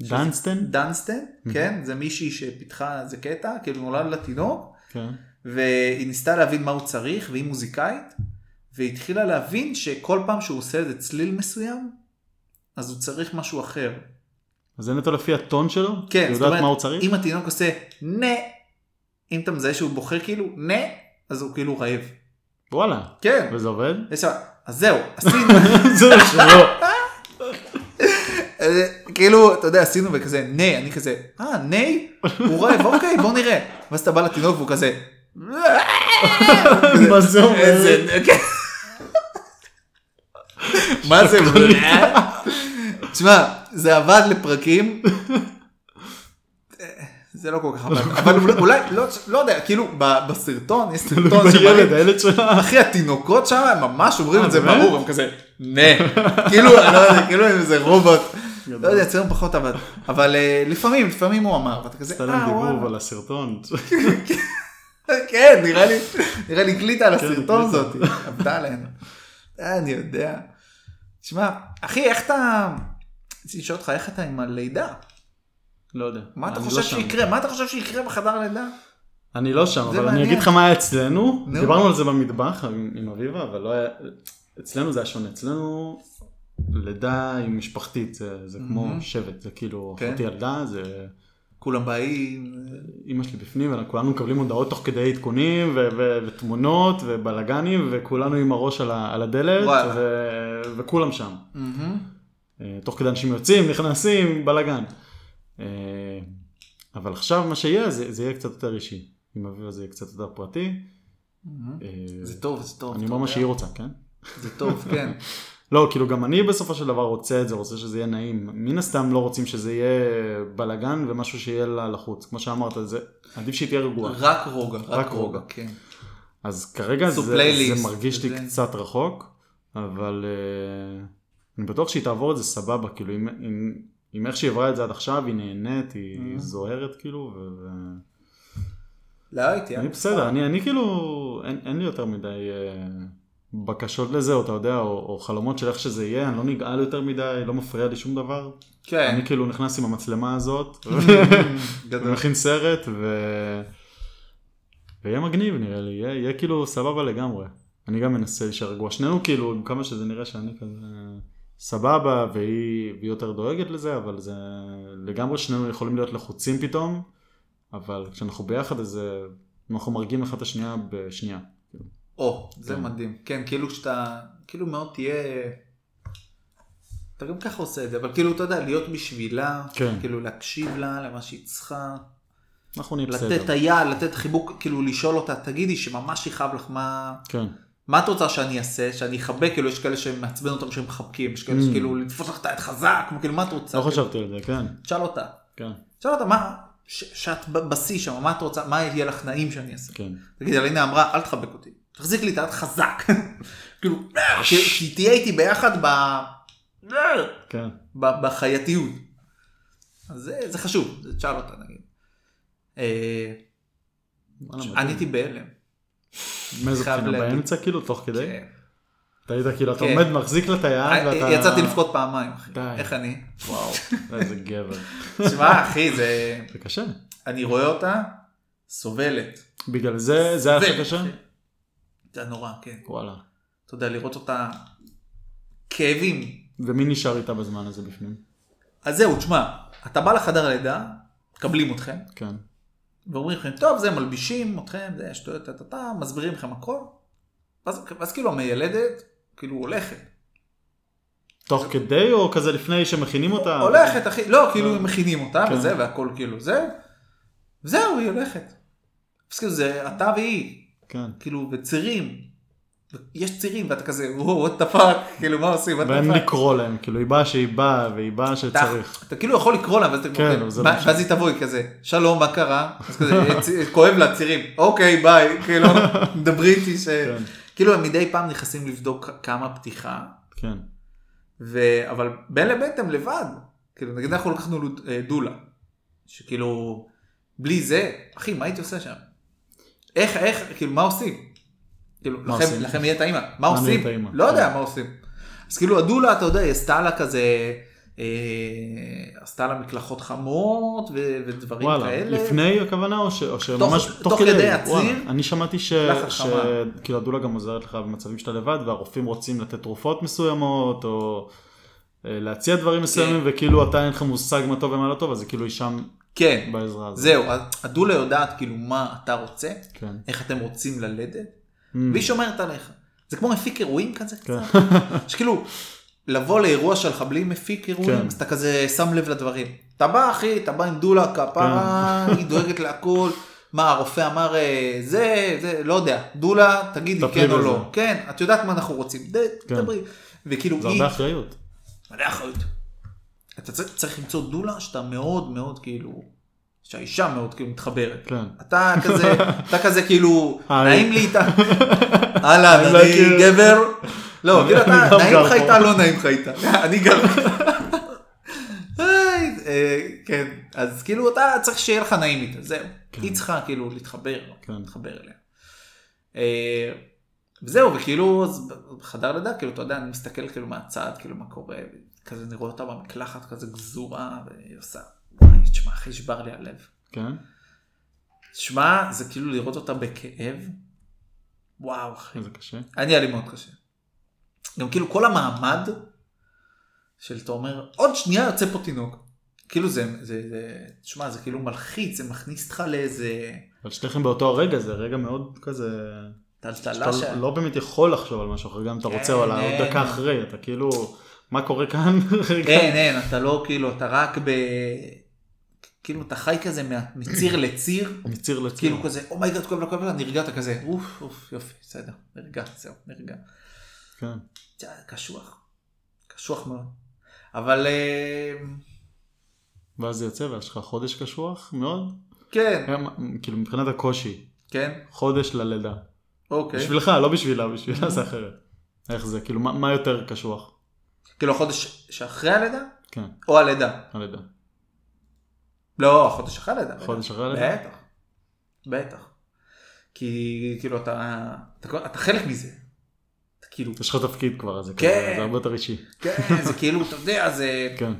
דנסטן? דנסטן, כן, זה מישהי שפיתחה איזה קטע, כאילו נולד לה תינוק, כן. והיא ניסתה להבין מה הוא צריך, והיא מוזיקאית, והיא התחילה להבין שכל פעם שהוא עושה איזה צליל מסוים, אז הוא צריך משהו אחר. אז זה נטו לפי הטון שלו? כן, זאת אומרת, מה הוא צריך? אם התינוק עושה נה, אם אתה מזהה שהוא בוחר כאילו נה, אז הוא כאילו רעב. וואלה. כן. וזה עובד? יש אז זהו, עשינו, (laughs) זה שלא. אה, כאילו, אתה יודע, עשינו וכזה, נה, אני כזה, אה, נה? הוא רעב, אוקיי, בוא נראה. ואז אתה בא לתינוק והוא כזה, (laughs) מה זה אומר? מה זה? תשמע, זה עבד לפרקים. זה לא כל כך עבד, אבל אולי, לא- לא יודע, כאילו בסרטון, יש סרטון שמראים, הילד שלה. אחי התינוקות שם הם ממש אומרים את זה אה? ברור, הם כזה, נה, כאילו, לא יודע, כאילו הם איזה רובוט, לא יודע, אצלנו פחות עבד, אבל אה, לפעמים, לפעמים הוא אמר, ואתה כזה, עשתה להם אה דיבוב על הסרטון. (laughs) כן, נראה לי, נראה לי הקליטה על הסרטון הקליטה. הזאת, עבדה עלינו. אה, אני יודע. תשמע, אחי, איך אתה... רציתי לשאול אותך, איך אתה עם הלידה? לא יודע. מה אתה אני חושב לא שם. שיקרה? מה אתה חושב שיקרה בחדר לידה? אני לא שם, אבל אני מעניין. אגיד לך מה היה אצלנו. נו. דיברנו על זה במטבח עם עם אביבה, אבל לא היה... אצלנו זה היה שונה. אצלנו לידה היא משפחתית, זה זה כמו מהמם. שבט, זה כאילו כן. אחותי ילדה, זה כולם באים. אימא שלי בפנים, וכולנו מקבלים הודעות תוך כדי עדכונים ו- ו- ותמונות ובלאגנים, וכולנו עם הראש על ה- על הדלת. ו- וכולם שם. אה, תוך כדי אנשים יוצאים, נכנסים, בלאגן. אה, אבל עכשיו מה שיהיה, זה, זה יהיה קצת יותר אישי. עם אביבה זה יהיה קצת יותר פרטי. אה, זה טוב, זה טוב. אני אומר מה. שהיא רוצה, כן? זה טוב, (laughs) כן. לא, כאילו גם אני בסופו של דבר רוצה את זה, רוצה שזה יהיה נעים. מן הסתם לא רוצים שזה יהיה בלאגן ומשהו שיהיה לה לחוץ. כמו שאמרת, זה עדיף שהיא תהיה רגועה. רק רוגע, רק רק רוגע, רוגע. כן. אז כרגע זה, זה מרגיש לי זה- קצת רחוק, אבל uh, אני בטוח שהיא תעבור את זה סבבה, כאילו אם, אם איך שהיא עברה את זה עד עכשיו, היא נהנית, היא Mm. זוהרת כאילו, ו... לא הייתי. אני בסדר, אני, אני כאילו, אין, אין לי יותר מדי uh, בקשות לזה, או אתה יודע, או, או חלומות של איך שזה יהיה, אני לא נגעל יותר מדי, לא מפריע לי שום דבר. כן. אני כאילו נכנס עם המצלמה הזאת. (laughs) ומכין סרט, ו... ויהיה מגניב נראה לי, יהיה, יהיה כאילו סבבה לגמרי. אני גם מנסה להישאר רגוע. שנינו כאילו, עם כמה שזה נראה שאני כזה סבבה, והיא, והיא יותר דואגת לזה, אבל זה לגמרי שנינו יכולים להיות לחוצים פתאום, אבל כשאנחנו ביחד אז זה- אנחנו מרגיעים אחד את השנייה בשנייה. או, זה כן. מדהים. כן, כאילו שאתה, כאילו מאוד תהיה... אתה גם ככה עושה את זה, אבל כאילו, אתה יודע, להיות בשבילה, כן. כאילו להקשיב לה, למה שהיא צריכה, אנחנו נהיה בסדר. לתת היד, לתת חיבוק, כאילו לשאול אותה, תגידי שממש יכאב לך, מה... כן. מה את רוצה שאני אעשה? שאני אחבק? כאילו, יש כאלה שמעצבן אותם שהם מחבקים, יש כאלה Mm. שכאילו לתפוס לך את היד חזק, כאילו, מה את רוצה? לא חשבתי על זה, כן. תשאל אותה. כן. תשאל אותה, מה... שאת בשיא שם, מה את רוצה? מה יהיה לך נעים שאני אעשה? כן. תגיד, אלינה אמרה, אל תחבק אותי, תחזיק לי את היד חזק. (laughs) כאילו, ש- שהיא תהיה איתי ביחד ב... כן. בחייתיות. אז זה, זה חשוב, זה תשאל אותה נגיד. אה. עניתי בהלם. מאיזה בחינה? באמצע כאילו, תוך כדי? כן. אתה היית כאילו, אתה כן. עומד, מחזיק לה את היד, ואתה... אה, יצאתי לבכות פעמיים, אחי. איך אני? וואו, (laughs) איזה גבר. תשמע, אחי, זה... זה קשה. אני רואה אותה סובלת. בגלל זה, זה היה לך קשה? זה היה נורא, כן. וואלה. אתה יודע, לראות אותה כאבים. ומי נשאר איתה בזמן הזה בפנים? אז זהו, תשמע, אתה בא לחדר הלידה, מקבלים אתכם, כן. ואומרים לכם, טוב, זה מלבישים אתכם, זה שטויות, טה, טה, טה, מסבירים לכם הכל. ואז, ואז כאילו המיילדת, כאילו הולכת. תוך כדי או כזה לפני שמכינים אותה? הולכת, אחי, לא, כאילו לא. הם מכינים אותה, כן. וזה, והכל כאילו זה. וזהו, היא הולכת. אז כאילו זה אתה והיא, כן. כאילו, וצירים. יש צירים, ואתה כזה, וואו, what the fuck, כאילו, מה עושים, ואין. לקרוא להם, כאילו היא באה שהיא באה והיא באה שצריך. אתה כאילו יכול לקרוא לה, ואז, אתה, כן, לא. ואז היא תבוא, היא כזה, שלום, מה קרה? אז כזה, צ- כואב לה צירים, אוקיי, ביי, כאילו, דברי איתי ש... כן. כאילו, הם מדי פעם נכנסים לבדוק כמה פתיחה, כן. ו... אבל בין לבין אתם לבד. כאילו, נגיד אנחנו לקחנו אה, דולה, שכאילו, בלי זה, אחי, מה הייתי עושה שם? איך, איך, כאילו, מה עושים? כאילו, לכם, עושים? לכם יהיה טעימה, מה מה עושים? לא יודע כן. מה עושים. אז כאילו, הדולה, אתה יודע, היא עשתה לה כזה, אה, עשתה לה מקלחות חמות ו- ודברים וואלה, כאלה. לפני הכוונה או ש- או שממש תוך- תוך תוך כדי? כדי הציר? אני שמעתי. שכאילו הדולה גם עוזרת לך במצבים שאתה לבד והרופאים רוצים לתת תרופות מסוימות או אה, להציע דברים מסוימים וכאילו אתה אין לך מושג מה טוב ומה לא טוב אז זה כאילו היא שם בעזרה כן, הזאת. זהו, הדולה יודעת כאילו מה אתה רוצה, כן. איך אתם רוצים ללדת. והיא שומרת עליך. זה כמו מפיק אירועים כזה כן. קצת. (laughs) שכאילו, לבוא לאירוע שלך בלי מפיק אירועים, כן. אז אתה כזה שם לב לדברים. אתה בא אחי, אתה בא עם דולה כפרה, כן. היא דואגת להכל. מה הרופא אמר אה, זה, זה, לא יודע, דולה, תגיד לי טפלי כן או. לא. כן, את יודעת מה אנחנו רוצים, ד- כן. דברי. וכאילו זה הרבה אחריות. מלא אחריות. אתה צריך- צריך למצוא דולה שאתה מאוד מאוד כאילו, שהאישה מאוד כאילו מתחברת. כן. אתה כזה, אתה כזה כאילו. (laughs) נעים לי איתה, אהלן, אני לא. גבר, לא, כאילו אתה, נעים לך. איתה, לא נעים לך איתה, (laughs) אני גר. אה, כן, אז כאילו אתה צריך שיהיה לך נעים איתה, זהו. כן. היא צריכה כאילו להתחבר, כן. להתחבר אליה. אה, וזהו, וכאילו, אז בחדר לידה, כאילו, אתה יודע, אני מסתכל כאילו מהצד, כאילו מה קורה, כזה אני רואה אותה במקלחת כזה גזורה, והיא עושה, תשמע, אחי, נשבר לי הלב. כן. שמע, זה כאילו לראות אותה בכאב. וואו, אחי. זה קשה. אני היה לי מאוד קשה. גם כאילו כל המעמד של אתה אומר, עוד שנייה יוצא פה תינוק. כאילו זה, זה, זה, תשמע, זה כאילו מלחיץ, זה מכניס אותך לאיזה אבל שתיכם באותו הרגע זה רגע מאוד כזה... טלטלה ש... לא באמת יכול לחשוב על משהו אחר, גם אתה רוצה, כן, אבל עוד אין. דקה אחרי, אתה כאילו, מה קורה כאן? אין, אין, אתה לא כאילו, אתה רק ב... כאילו אתה חי כזה מציר לציר, מציר לציר. כאילו כזה, oh my god, כואב לה, כואב לה, נרגעת כזה, אוף, אוף, יופי, בסדר, נרגע, זהו, נרגע. כן. קשוח, קשוח מאוד. אבל אה, ואז זה יוצא ויש לך חודש קשוח מאוד. כן, גם, כאילו מבחינת הקושי, כן, חודש ללידה. אוקיי. בשבילך, לא בשבילה, בשבילה זה אחרת. איך זה, כאילו, מה יותר קשוח? כאילו החודש שאחרי הלידה? כן, או הלידה? הלידה. לא, החודש אחרי הלידה. חודש אחרי הלידה? בטח. בטח. כי כאילו אתה, אתה, אתה חלק מזה. אתה כאילו, יש לך תפקיד כבר, זה כן. כזה, זה הרבה יותר אישי. כן, זה כאילו, אתה יודע, זה, כן,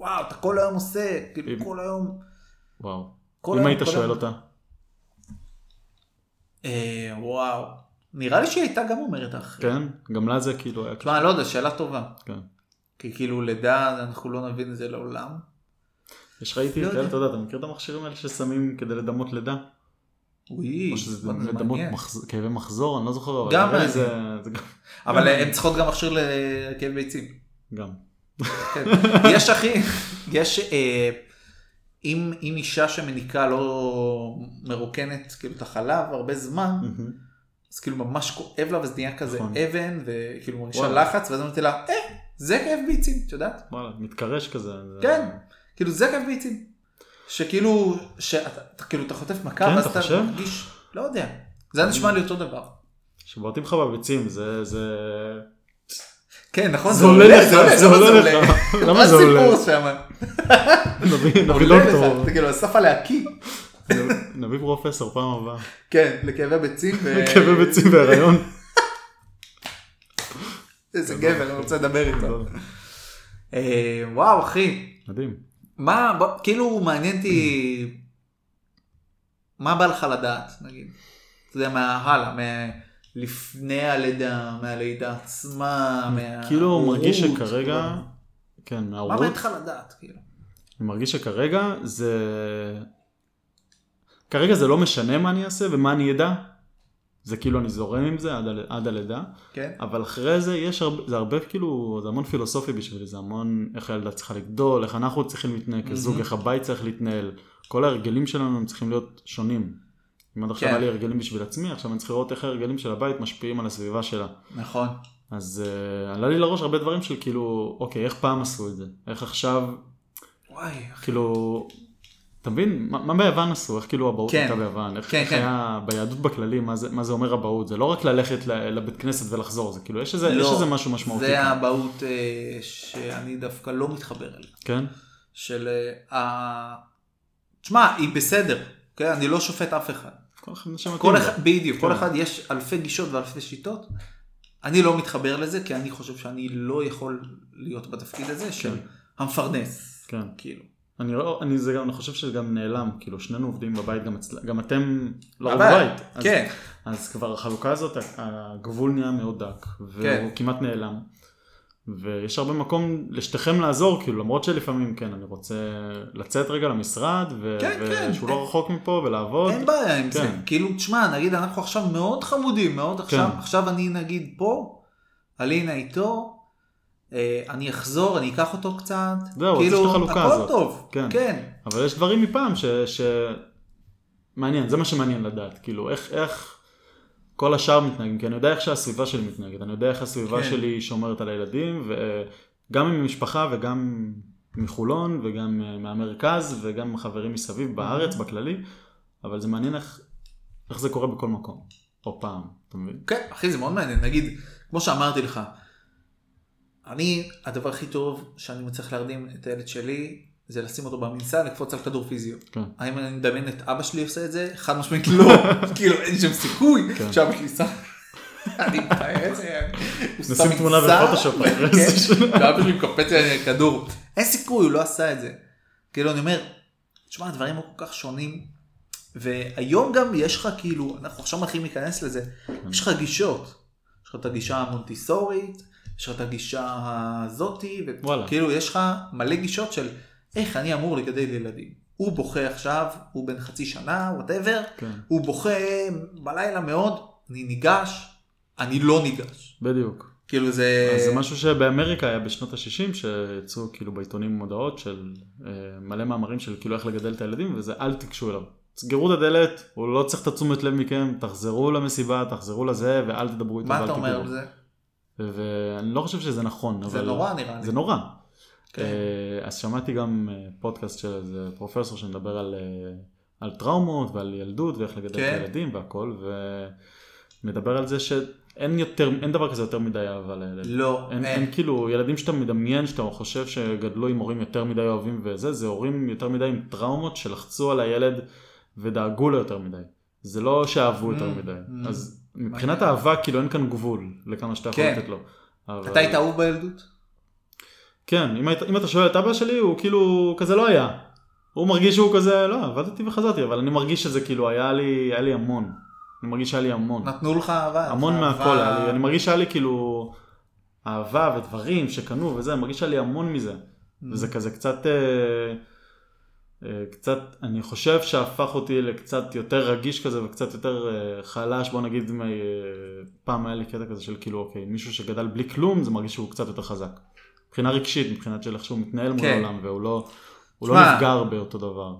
וואו, אתה כל היום עושה, כאילו אם- כל היום. וואו. כל אם היום, היית שואל היום. אותה, אה, וואו. נראה לי שהיא הייתה גם אומרת אחרי. כן? גם לה זה כאילו היה תשמע, לא יודע, שאלה טובה. כן. כי כאילו לידה, אנחנו לא נבין את זה לעולם. יש ראיתי לא כאלה, יודע. אתה יודע, אתה מכיר את המכשירים האלה ששמים כדי לדמות לידה? וואי, או שזה וואלה, זה. מחז- כאבי מחזור, אני לא זוכר, אבל גם. זה אבל הן צריכות גם מכשיר לכאב ביצים. גם. כן. יש אחי, יש, אה, אם, אם אישה שמניקה לא מרוקנת כאילו את החלב הרבה זמן. אז כאילו ממש כואב לה וזה נהיה כזה נכון. אבן, וכאילו מרגישה. לחץ, ואז אמרתי לה, אה, זה כאב ביצים, את יודעת? וואלה, מתקרש כזה. זה- כן, כאילו זה כאב ביצים. שכאילו, שאתה אתה- כאילו אתה חוטף מכה, כן, ואז אתה אתה? מרגיש, לא יודע, זה היה נשמע לי אותו דבר. שבועטים לך בביצים, זה... זה... כן, נכון, זה עולה לך, זה עולה לך. למה מה זה עולה? הסיפור שם? נביא דוקטור, זה כאילו אסף עליה קי. נביא פרופסור פעם הבאה. כן, לכאבי ביצים. ו- כאבי ביצים בהיריון. איזה גבר, אני רוצה לדבר איתו. אה, וואו, אחי. מדהים. מה, כאילו מעניין אותי, מה בא לך לדעת, נגיד? אתה יודע, מההלאה, מלפני הלידה, מהלידה עצמה, מה... כאילו מרגיש ההורות, שכרגע, כאילו. כן, מה מההורות, מעניין אותך לדעת, כאילו? אני מרגיש שכרגע זה... כרגע זה לא משנה מה אני אעשה ומה אני אדע. זה כאילו אני זורם עם זה עד, ה- עד הלידה, כן? אבל אחרי זה יש הרבה, זה הרבה כאילו, זה המון פילוסופי בשבילי, זה המון איך הילדה צריכה לגדול, איך אנחנו צריכים להתנהל כזוג, מהמם. איך הבית צריך להתנהל, כל ההרגלים שלנו הם צריכים להיות שונים. אם עד עכשיו כן. היה לי הרגלים בשביל עצמי, עכשיו אני צריך לראות איך ההרגלים של הבית משפיעים על הסביבה שלה. נכון. אז uh, עלה לי לראש הרבה דברים של כאילו, אוקיי, איך פעם עשו את זה? איך עכשיו, וואי. כאילו, אתה מבין? מה, מה ביוון עשו? איך כאילו אבהות כן. הייתה ביוון? איך, כן, איך כן. היה ביהדות בכללי, מה זה, מה זה אומר אבהות? זה לא רק ללכת לבית כנסת ולחזור, זה כאילו, יש איזה, לא, יש איזה משהו משמעותי. זה. האבהות אה, שאני דווקא לא מתחבר אליה. כן? של אה. תשמע, היא בסדר, כן? אני לא שופט אף אחד. כל אחד שמתאים כל. אחד, בדיוק, כל כן. אחד יש אלפי גישות ואלפי שיטות. אני לא מתחבר לזה, כי אני חושב שאני לא יכול להיות בתפקיד הזה של כן. המפרנס. כן. כאילו. אני, לא, אני, זה גם, אני חושב שזה גם נעלם, כאילו שנינו עובדים בבית, גם, אצל, גם אתם לא אבל, בבית. אז, כן, אז כבר החלוקה הזאת, הגבול נהיה מאוד דק, והוא כן. כמעט נעלם. ויש הרבה מקום לשתיכם לעזור, כאילו למרות שלפעמים כן, אני רוצה לצאת רגע למשרד, ו- כן, כן. ושהוא לא רחוק מפה ולעבוד. אין בעיה עם זה. כן. כאילו, תשמע, נגיד אנחנו עכשיו מאוד חמודים, מאוד עכשיו, כן. עכשיו אני נגיד פה, אלינה איתו, אני אחזור, אני אקח אותו קצת. זהו, כאילו, יש את החלוקה הכל הזאת. טוב. כן. כן. אבל יש דברים מפעם ש... ש... מעניין, זה מה שמעניין לדעת, כאילו איך, איך כל השאר מתנהגים, כי אני יודע איך שהסביבה שלי מתנהגת, אני יודע איך הסביבה כן. שלי שומרת על הילדים, וגם עם המשפחה וגם מחולון וגם אה, מהמרכז וגם חברים מסביב בארץ בכללי, אבל זה מעניין איך, איך זה קורה בכל מקום, או פעם, אתה מבין? כן, אחי, זה מאוד מעניין. נגיד, כמו שאמרתי לך, אני, הדבר הכי טוב שאני מצליח להרדים את הילד שלי, זה לשים אותו במנסה, לקפוץ על כדור פיזיו. כן. האם אני מדמיין את אבא שלי עושה את זה? חד משמעית לא. (laughs) כאילו, אין שם סיכוי כן. שאבא שלי שם. אני. הוא נשים תמונה בפוטושופ כן. ואבא שלי מקפץ על כדור. אין סיכוי, הוא לא עשה את זה. כאילו, אני אומר, תשמע, הדברים כל כך שונים. והיום גם יש לך כאילו, אנחנו עכשיו מתחילים להיכנס לזה, יש לך גישות. יש לך את הגישה המונטיסורית, יש לך את הגישה הזאתי. וכאילו יש לך מלא גישות של איך אני אמור לגדל ילדים. הוא בוכה עכשיו, הוא בן חצי שנה, whatever, כן, הוא בוכה בלילה מאוד, אני ניגש, אני לא ניגש. בדיוק. כאילו זה... אז זה משהו שבאמריקה היה בשנות ה-60, שיצאו כאילו בעיתונים מודעות של אה, מלא מאמרים של כאילו איך לגדל את הילדים, וזה אל תיגשו אליו. סגרו את הדלת, הוא לא צריך את התשומת לב מכם, תחזרו למסיבה, תחזרו לזה, ואל תדברו איתו מה אתה אומר. על זה? ואני לא חושב שזה נכון, זה אבל... נורא נראה לי. זה נורא. כן. אה, אז שמעתי גם אה, פודקאסט של איזה פרופסור שמדבר על, אה, על טראומות ועל ילדות ואיך לגדל כן. את הילדים והכל, ומדבר על זה שאין יותר, אין דבר כזה יותר מדי אהבה לילד. לא, אין, אין כאילו ילדים שאתה מדמיין שאתה חושב שגדלו עם הורים יותר מדי אוהבים וזה, זה הורים יותר מדי עם טראומות שלחצו על הילד ודאגו לו יותר מדי. זה לא שאהבו יותר Mm, מדי. mm. אז מבחינת אהבה כאילו אין כאן גבול לכמה שאתה יכול כן. לתת לו. אתה היית אהוב בילדות? כן, אם, אתה שואל את אבא שלי, הוא כאילו כזה לא היה. הוא מרגיש שהוא כזה, לא, עבדתי וחזרתי, אבל אני מרגיש שזה כאילו היה לי, היה לי המון. אני מרגיש שהיה לי המון. נתנו לך אהבה. המון מהכל היה לי, אני מרגיש שהיה לי כאילו אהבה ודברים שקנו וזה, אני מרגיש שהיה לי המון מזה. Mm. וזה כזה קצת, אה, קצת, אני חושב שהפך אותי לקצת יותר רגיש כזה וקצת יותר אה, חלש, בוא נגיד, אה, פעם היה לי קטע כזה של כאילו, אוקיי, מישהו שגדל בלי כלום, זה מרגיש שהוא קצת יותר חזק. מבחינה רגשית, מבחינת של איך שהוא מתנהל מול כן. העולם, והוא לא, לא נפגר באותו דבר.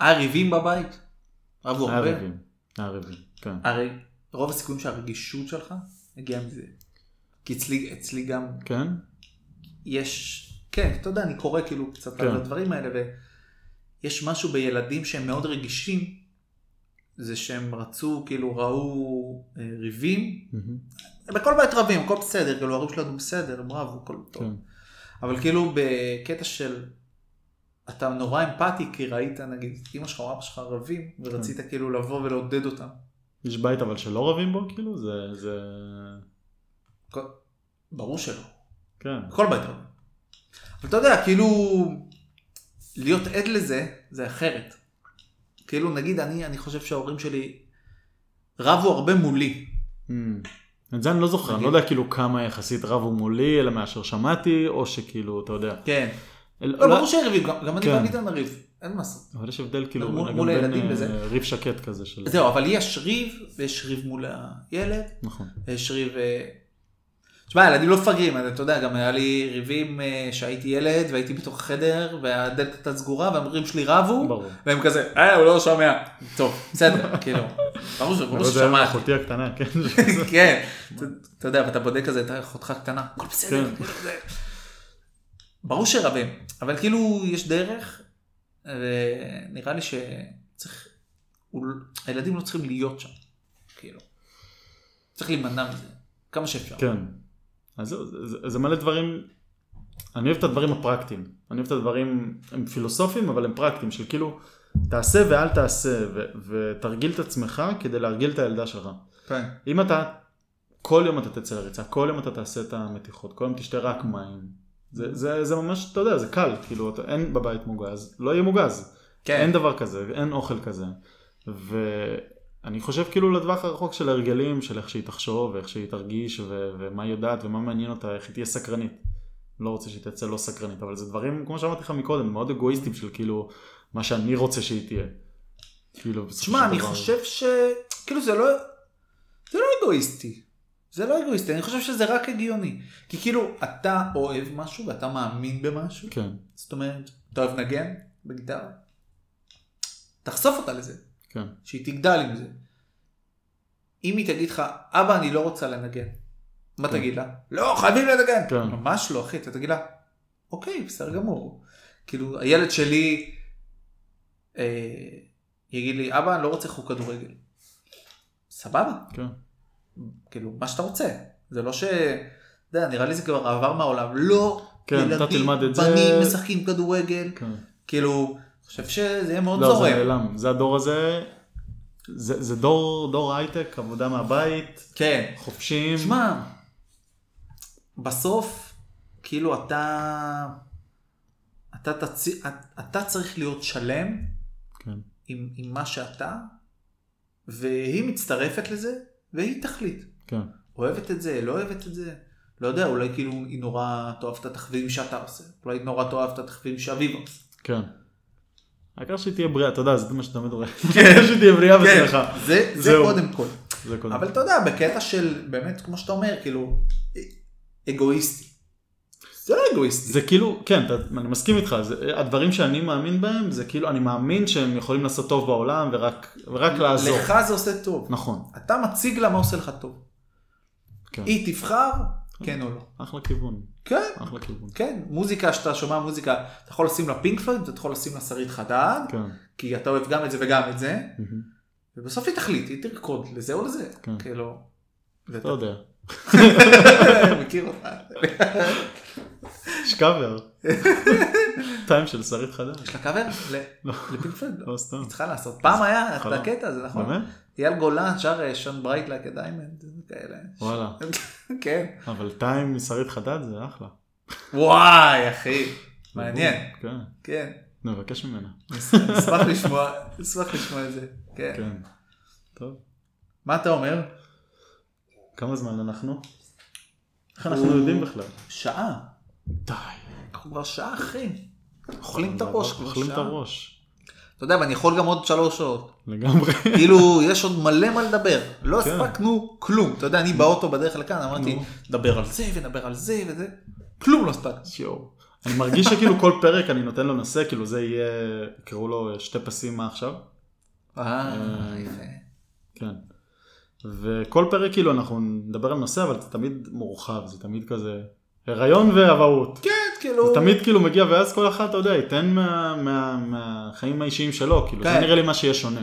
היה ריבים בבית? רבו היה? ריבים, היה ריבים, כן. הרי רוב הסיכויים שהרגישות שלך הגיעה מזה. כי אצלי, אצלי גם כן? יש, כן, אתה יודע, אני קורא כאילו קצת כן. על הדברים האלה, ויש משהו בילדים שהם מאוד רגישים, זה שהם רצו, כאילו ראו אה, ריבים, מהמם, בכל בית רבים, הכל בסדר, כאילו ההורים שלנו בסדר, הם רבו, הכל טוב. כן. אבל כאילו בקטע של אתה נורא אמפתי כי ראית נגיד אמא שלך או אבא שלך רבים ורצית כאילו לבוא ולעודד אותם. יש בית אבל שלא רבים בו, כאילו? זה, זה... כל- ברור שלא. כן. בכל בית רבים. אבל אתה יודע כאילו להיות עד לזה זה אחרת. כאילו נגיד אני אני חושב שההורים שלי רבו הרבה מולי. Mm. את זה אני לא זוכר, אני לא יודע כאילו כמה יחסית רבו מולי, אלא מאשר שמעתי, או שכאילו, אתה יודע. כן. לא ברור שהריב גם גם אני כן. ואביטן נריב. אין מה לעשות. אבל יש הבדל כאילו מול- הילדים אה, וזה. ריב שקט כזה של... זהו אבל יש ריב ויש ריב מול הילד נכון. יש ריב... תשמע, ילדים לא מפגרים, אתה יודע, גם היה לי ריבים אה, שהייתי ילד והייתי בתוך החדר והדלת הייתה סגורה והמורים שלי רבו ברור. והם כזה, אה, הוא לא שומע. טוב, בסדר, (laughs) כאילו, ברור ש- ברור אבל זה היה ששמעתי. אחותי הקטנה, כן. (laughs) כן, אתה- יודע, ואתה בודק כזה את אחותך הקטנה, הכל בסדר. כן. ברור שרבים, אבל כאילו יש דרך, ונראה לי שצריך, הוא- הילדים לא צריכים להיות שם, כאילו. צריך להימנע מזה, כמה שאפשר. כן. אז זהו, זה- זה- זה מלא דברים, אני אוהב את הדברים הפרקטיים. אני אוהב את הדברים, הם פילוסופיים, אבל הם פרקטיים, של כאילו, תעשה ואל תעשה, ו- ותרגיל את עצמך כדי להרגיל את הילדה שלך. כן. אם אתה, כל יום אתה תצא לריצה, כל יום אתה תעשה את המתיחות, כל יום תשתה רק מים. זה, זה, זה ממש, אתה יודע, זה קל, כאילו, אתה, אין בבית מוגז, לא יהיה מוגז. כן. אין דבר כזה, אין אוכל כזה. ואני חושב כאילו לטווח הרחוק של הרגלים, של איך שהיא תחשוב, ואיך שהיא תרגיש, ו- ומה היא יודעת, ומה מעניין אותה, איך היא תהיה סקרנית. לא רוצה שהיא תצא לא סקרנית, אבל זה דברים, כמו שאמרתי לך מקודם, מאוד אגואיסטים של כאילו, מה שאני רוצה שהיא תהיה. כאילו, בסופו של אני דבר- חושב ש... כאילו זה לא... זה לא אגואיסטי. זה לא אגואיסטי, אני חושב שזה רק הגיוני. כי כאילו, אתה אוהב משהו ואתה מאמין במשהו. כן, זאת אומרת, אתה אוהב נגן בגיטרה? תחשוף אותה לזה, כן, שהיא תגדל עם זה. אם היא תגיד לך, אבא, אני לא רוצה לנגן. מה כן. תגיד לה? לא, חייבים לנגן. כן. ממש לא, אחי, אתה תגיד לה, אוקיי, בסדר גמור. כאילו, הילד שלי אה, יגיד לי, אבא, אני לא רוצה חוג כדורגל. סבבה, כן, כאילו, מה שאתה רוצה. זה לא ש... אתה יודע, נראה לי זה כבר עבר מהעולם. לא, כן, אתה ילדים, תלמד את זה. בנים משחקים כדורגל. כן. כאילו, חושב שזה יהיה מאוד לא, זה זורם. נעלם, זה הדור הזה, זה, זה דור, דור הייטק, עבודה מהבית, כן. חופשיים. שמע, בסוף, כאילו אתה, אתה, תצ... אתה צריך להיות שלם כן, עם, עם מה שאתה, והיא מצטרפת לזה, והיא תחליט. כן, אוהבת את זה, לא אוהבת את זה. לא יודע, אולי כאילו היא נורא תאהב את התחביבים שאתה עושה. אולי היא נורא תאהב את התחביבים שאביבה עושה. כן. העיקר שהיא תהיה בריאה, אתה יודע, זה מה שאתה תמיד רואה. (laughs) העיקר שהיא תהיה בריאה ושמחה. כן, זה, זה. קודם כל. אבל אתה יודע, בקטע של, באמת, כמו שאתה אומר, כאילו, אגואיסטי. זה לא אגואיסטי. זה כאילו, כן, אני מסכים איתך, הדברים שאני מאמין בהם, זה כאילו, אני מאמין שהם יכולים לעשות טוב בעולם ורק, ורק לעזור. לך זה עושה טוב. נכון, אתה מציג לה מה עושה לך טוב. כן. היא תבחר, כן או לא. אחלה כיוון, כן, אחלה כיוון. כן. מוזיקה, שאתה שומע מוזיקה, אתה יכול לשים לה פינק פלויד, אתה יכול לשים לה שרית חדד, כן, כי אתה אוהב גם את זה וגם את זה, מהמם. ובסוף היא תחליט, היא תרקוד לזה או לזה. כן. כאילו. אתה יודע, (laughs) מכיר אותה. יש קאבר. טיים של שרית חדד. יש לה קאבר? לא. לפינק פלויד? לא. לא סתם. היא צריכה לעשות. פעם היה את. הקטע הזה, נכון? באמת? אייל גולן שר אה, shine bright like diamond, כאלה. וואלה. (laughs) כן. אבל טיים משרית חדד זה אחלה. וואי, אחי. מעניין. כן, כן. נבקש ממנה. נשמח לשמוע, נשמח לשמוע את זה. כן. כן. טוב. מה אתה אומר? כמה זמן אנחנו? איך אנחנו יודעים בכלל? שעה. די. אנחנו כבר שעה אחי. אוכלים את הראש כבר אוכלים את שעה. הראש. אתה יודע, ואני יכול גם עוד שלוש שעות. לגמרי. כאילו, יש עוד מלא מה לדבר. לא כן. הספקנו כלום. אתה יודע, אני באוטו בדרך לכאן, אמרתי. נדבר על זה ונדבר על זה וזה. כלום לא הספקנו. אני מרגיש שכאילו כל פרק אני נותן לו נושא, כאילו זה יהיה, יקראו לו שתי פסים מה עכשיו. אה, יפה. כן. וכל פרק כאילו אנחנו נדבר על נושא, אבל זה תמיד מורחב, זה תמיד כזה הריון ואבהות. כן, כאילו... זה תמיד כאילו מגיע, ואז כל אחד, אתה יודע, ייתן מה- מה- מהחיים האישיים שלו, כאילו, זה כן. נראה לי מה שיהיה שונה.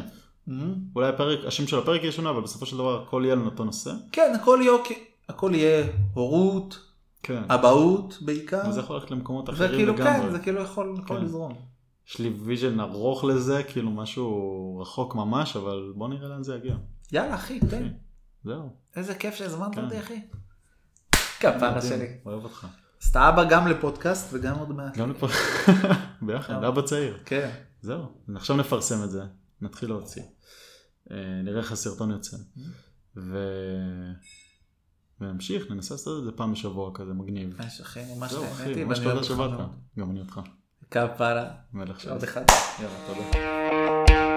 אולי הפרק, השם של הפרק יהיה שונה, אבל בסופו של דבר הכל יהיה על אותו נושא. כן, הכל יהיה אוקיי. הכל יהיה הורות, כן. אבהות בעיקר. וזה יכול ללכת למקומות אחרים וכאילו כן, לגמרי. זה כאילו יכול יכול כן. לזרום. יש לי vision ארוך לזה, כאילו משהו רחוק ממש, אבל בוא נראה לאן זה יגיע. יאללה אחי, תן. זהו. איזה כיף שהזמנת כן. אותי אחי. כפרה שלי. אוהב אותך. אז אתה אבא גם לפודקאסט וגם עוד מעט. גם לפה. (laughs) ביחד. אבא צעיר. כן. זהו. עכשיו נפרסם את זה. נתחיל להוציא. אה, נראה איך הסרטון יוצא. ו... ונמשיך, ננסה לעשות את זה פעם בשבוע כזה מגניב. יש אחי, ממש נהניתי ממש תודה שבאת. גם אני אותך. כפרה. מלך שלי. עוד אחד. יאללה, תודה.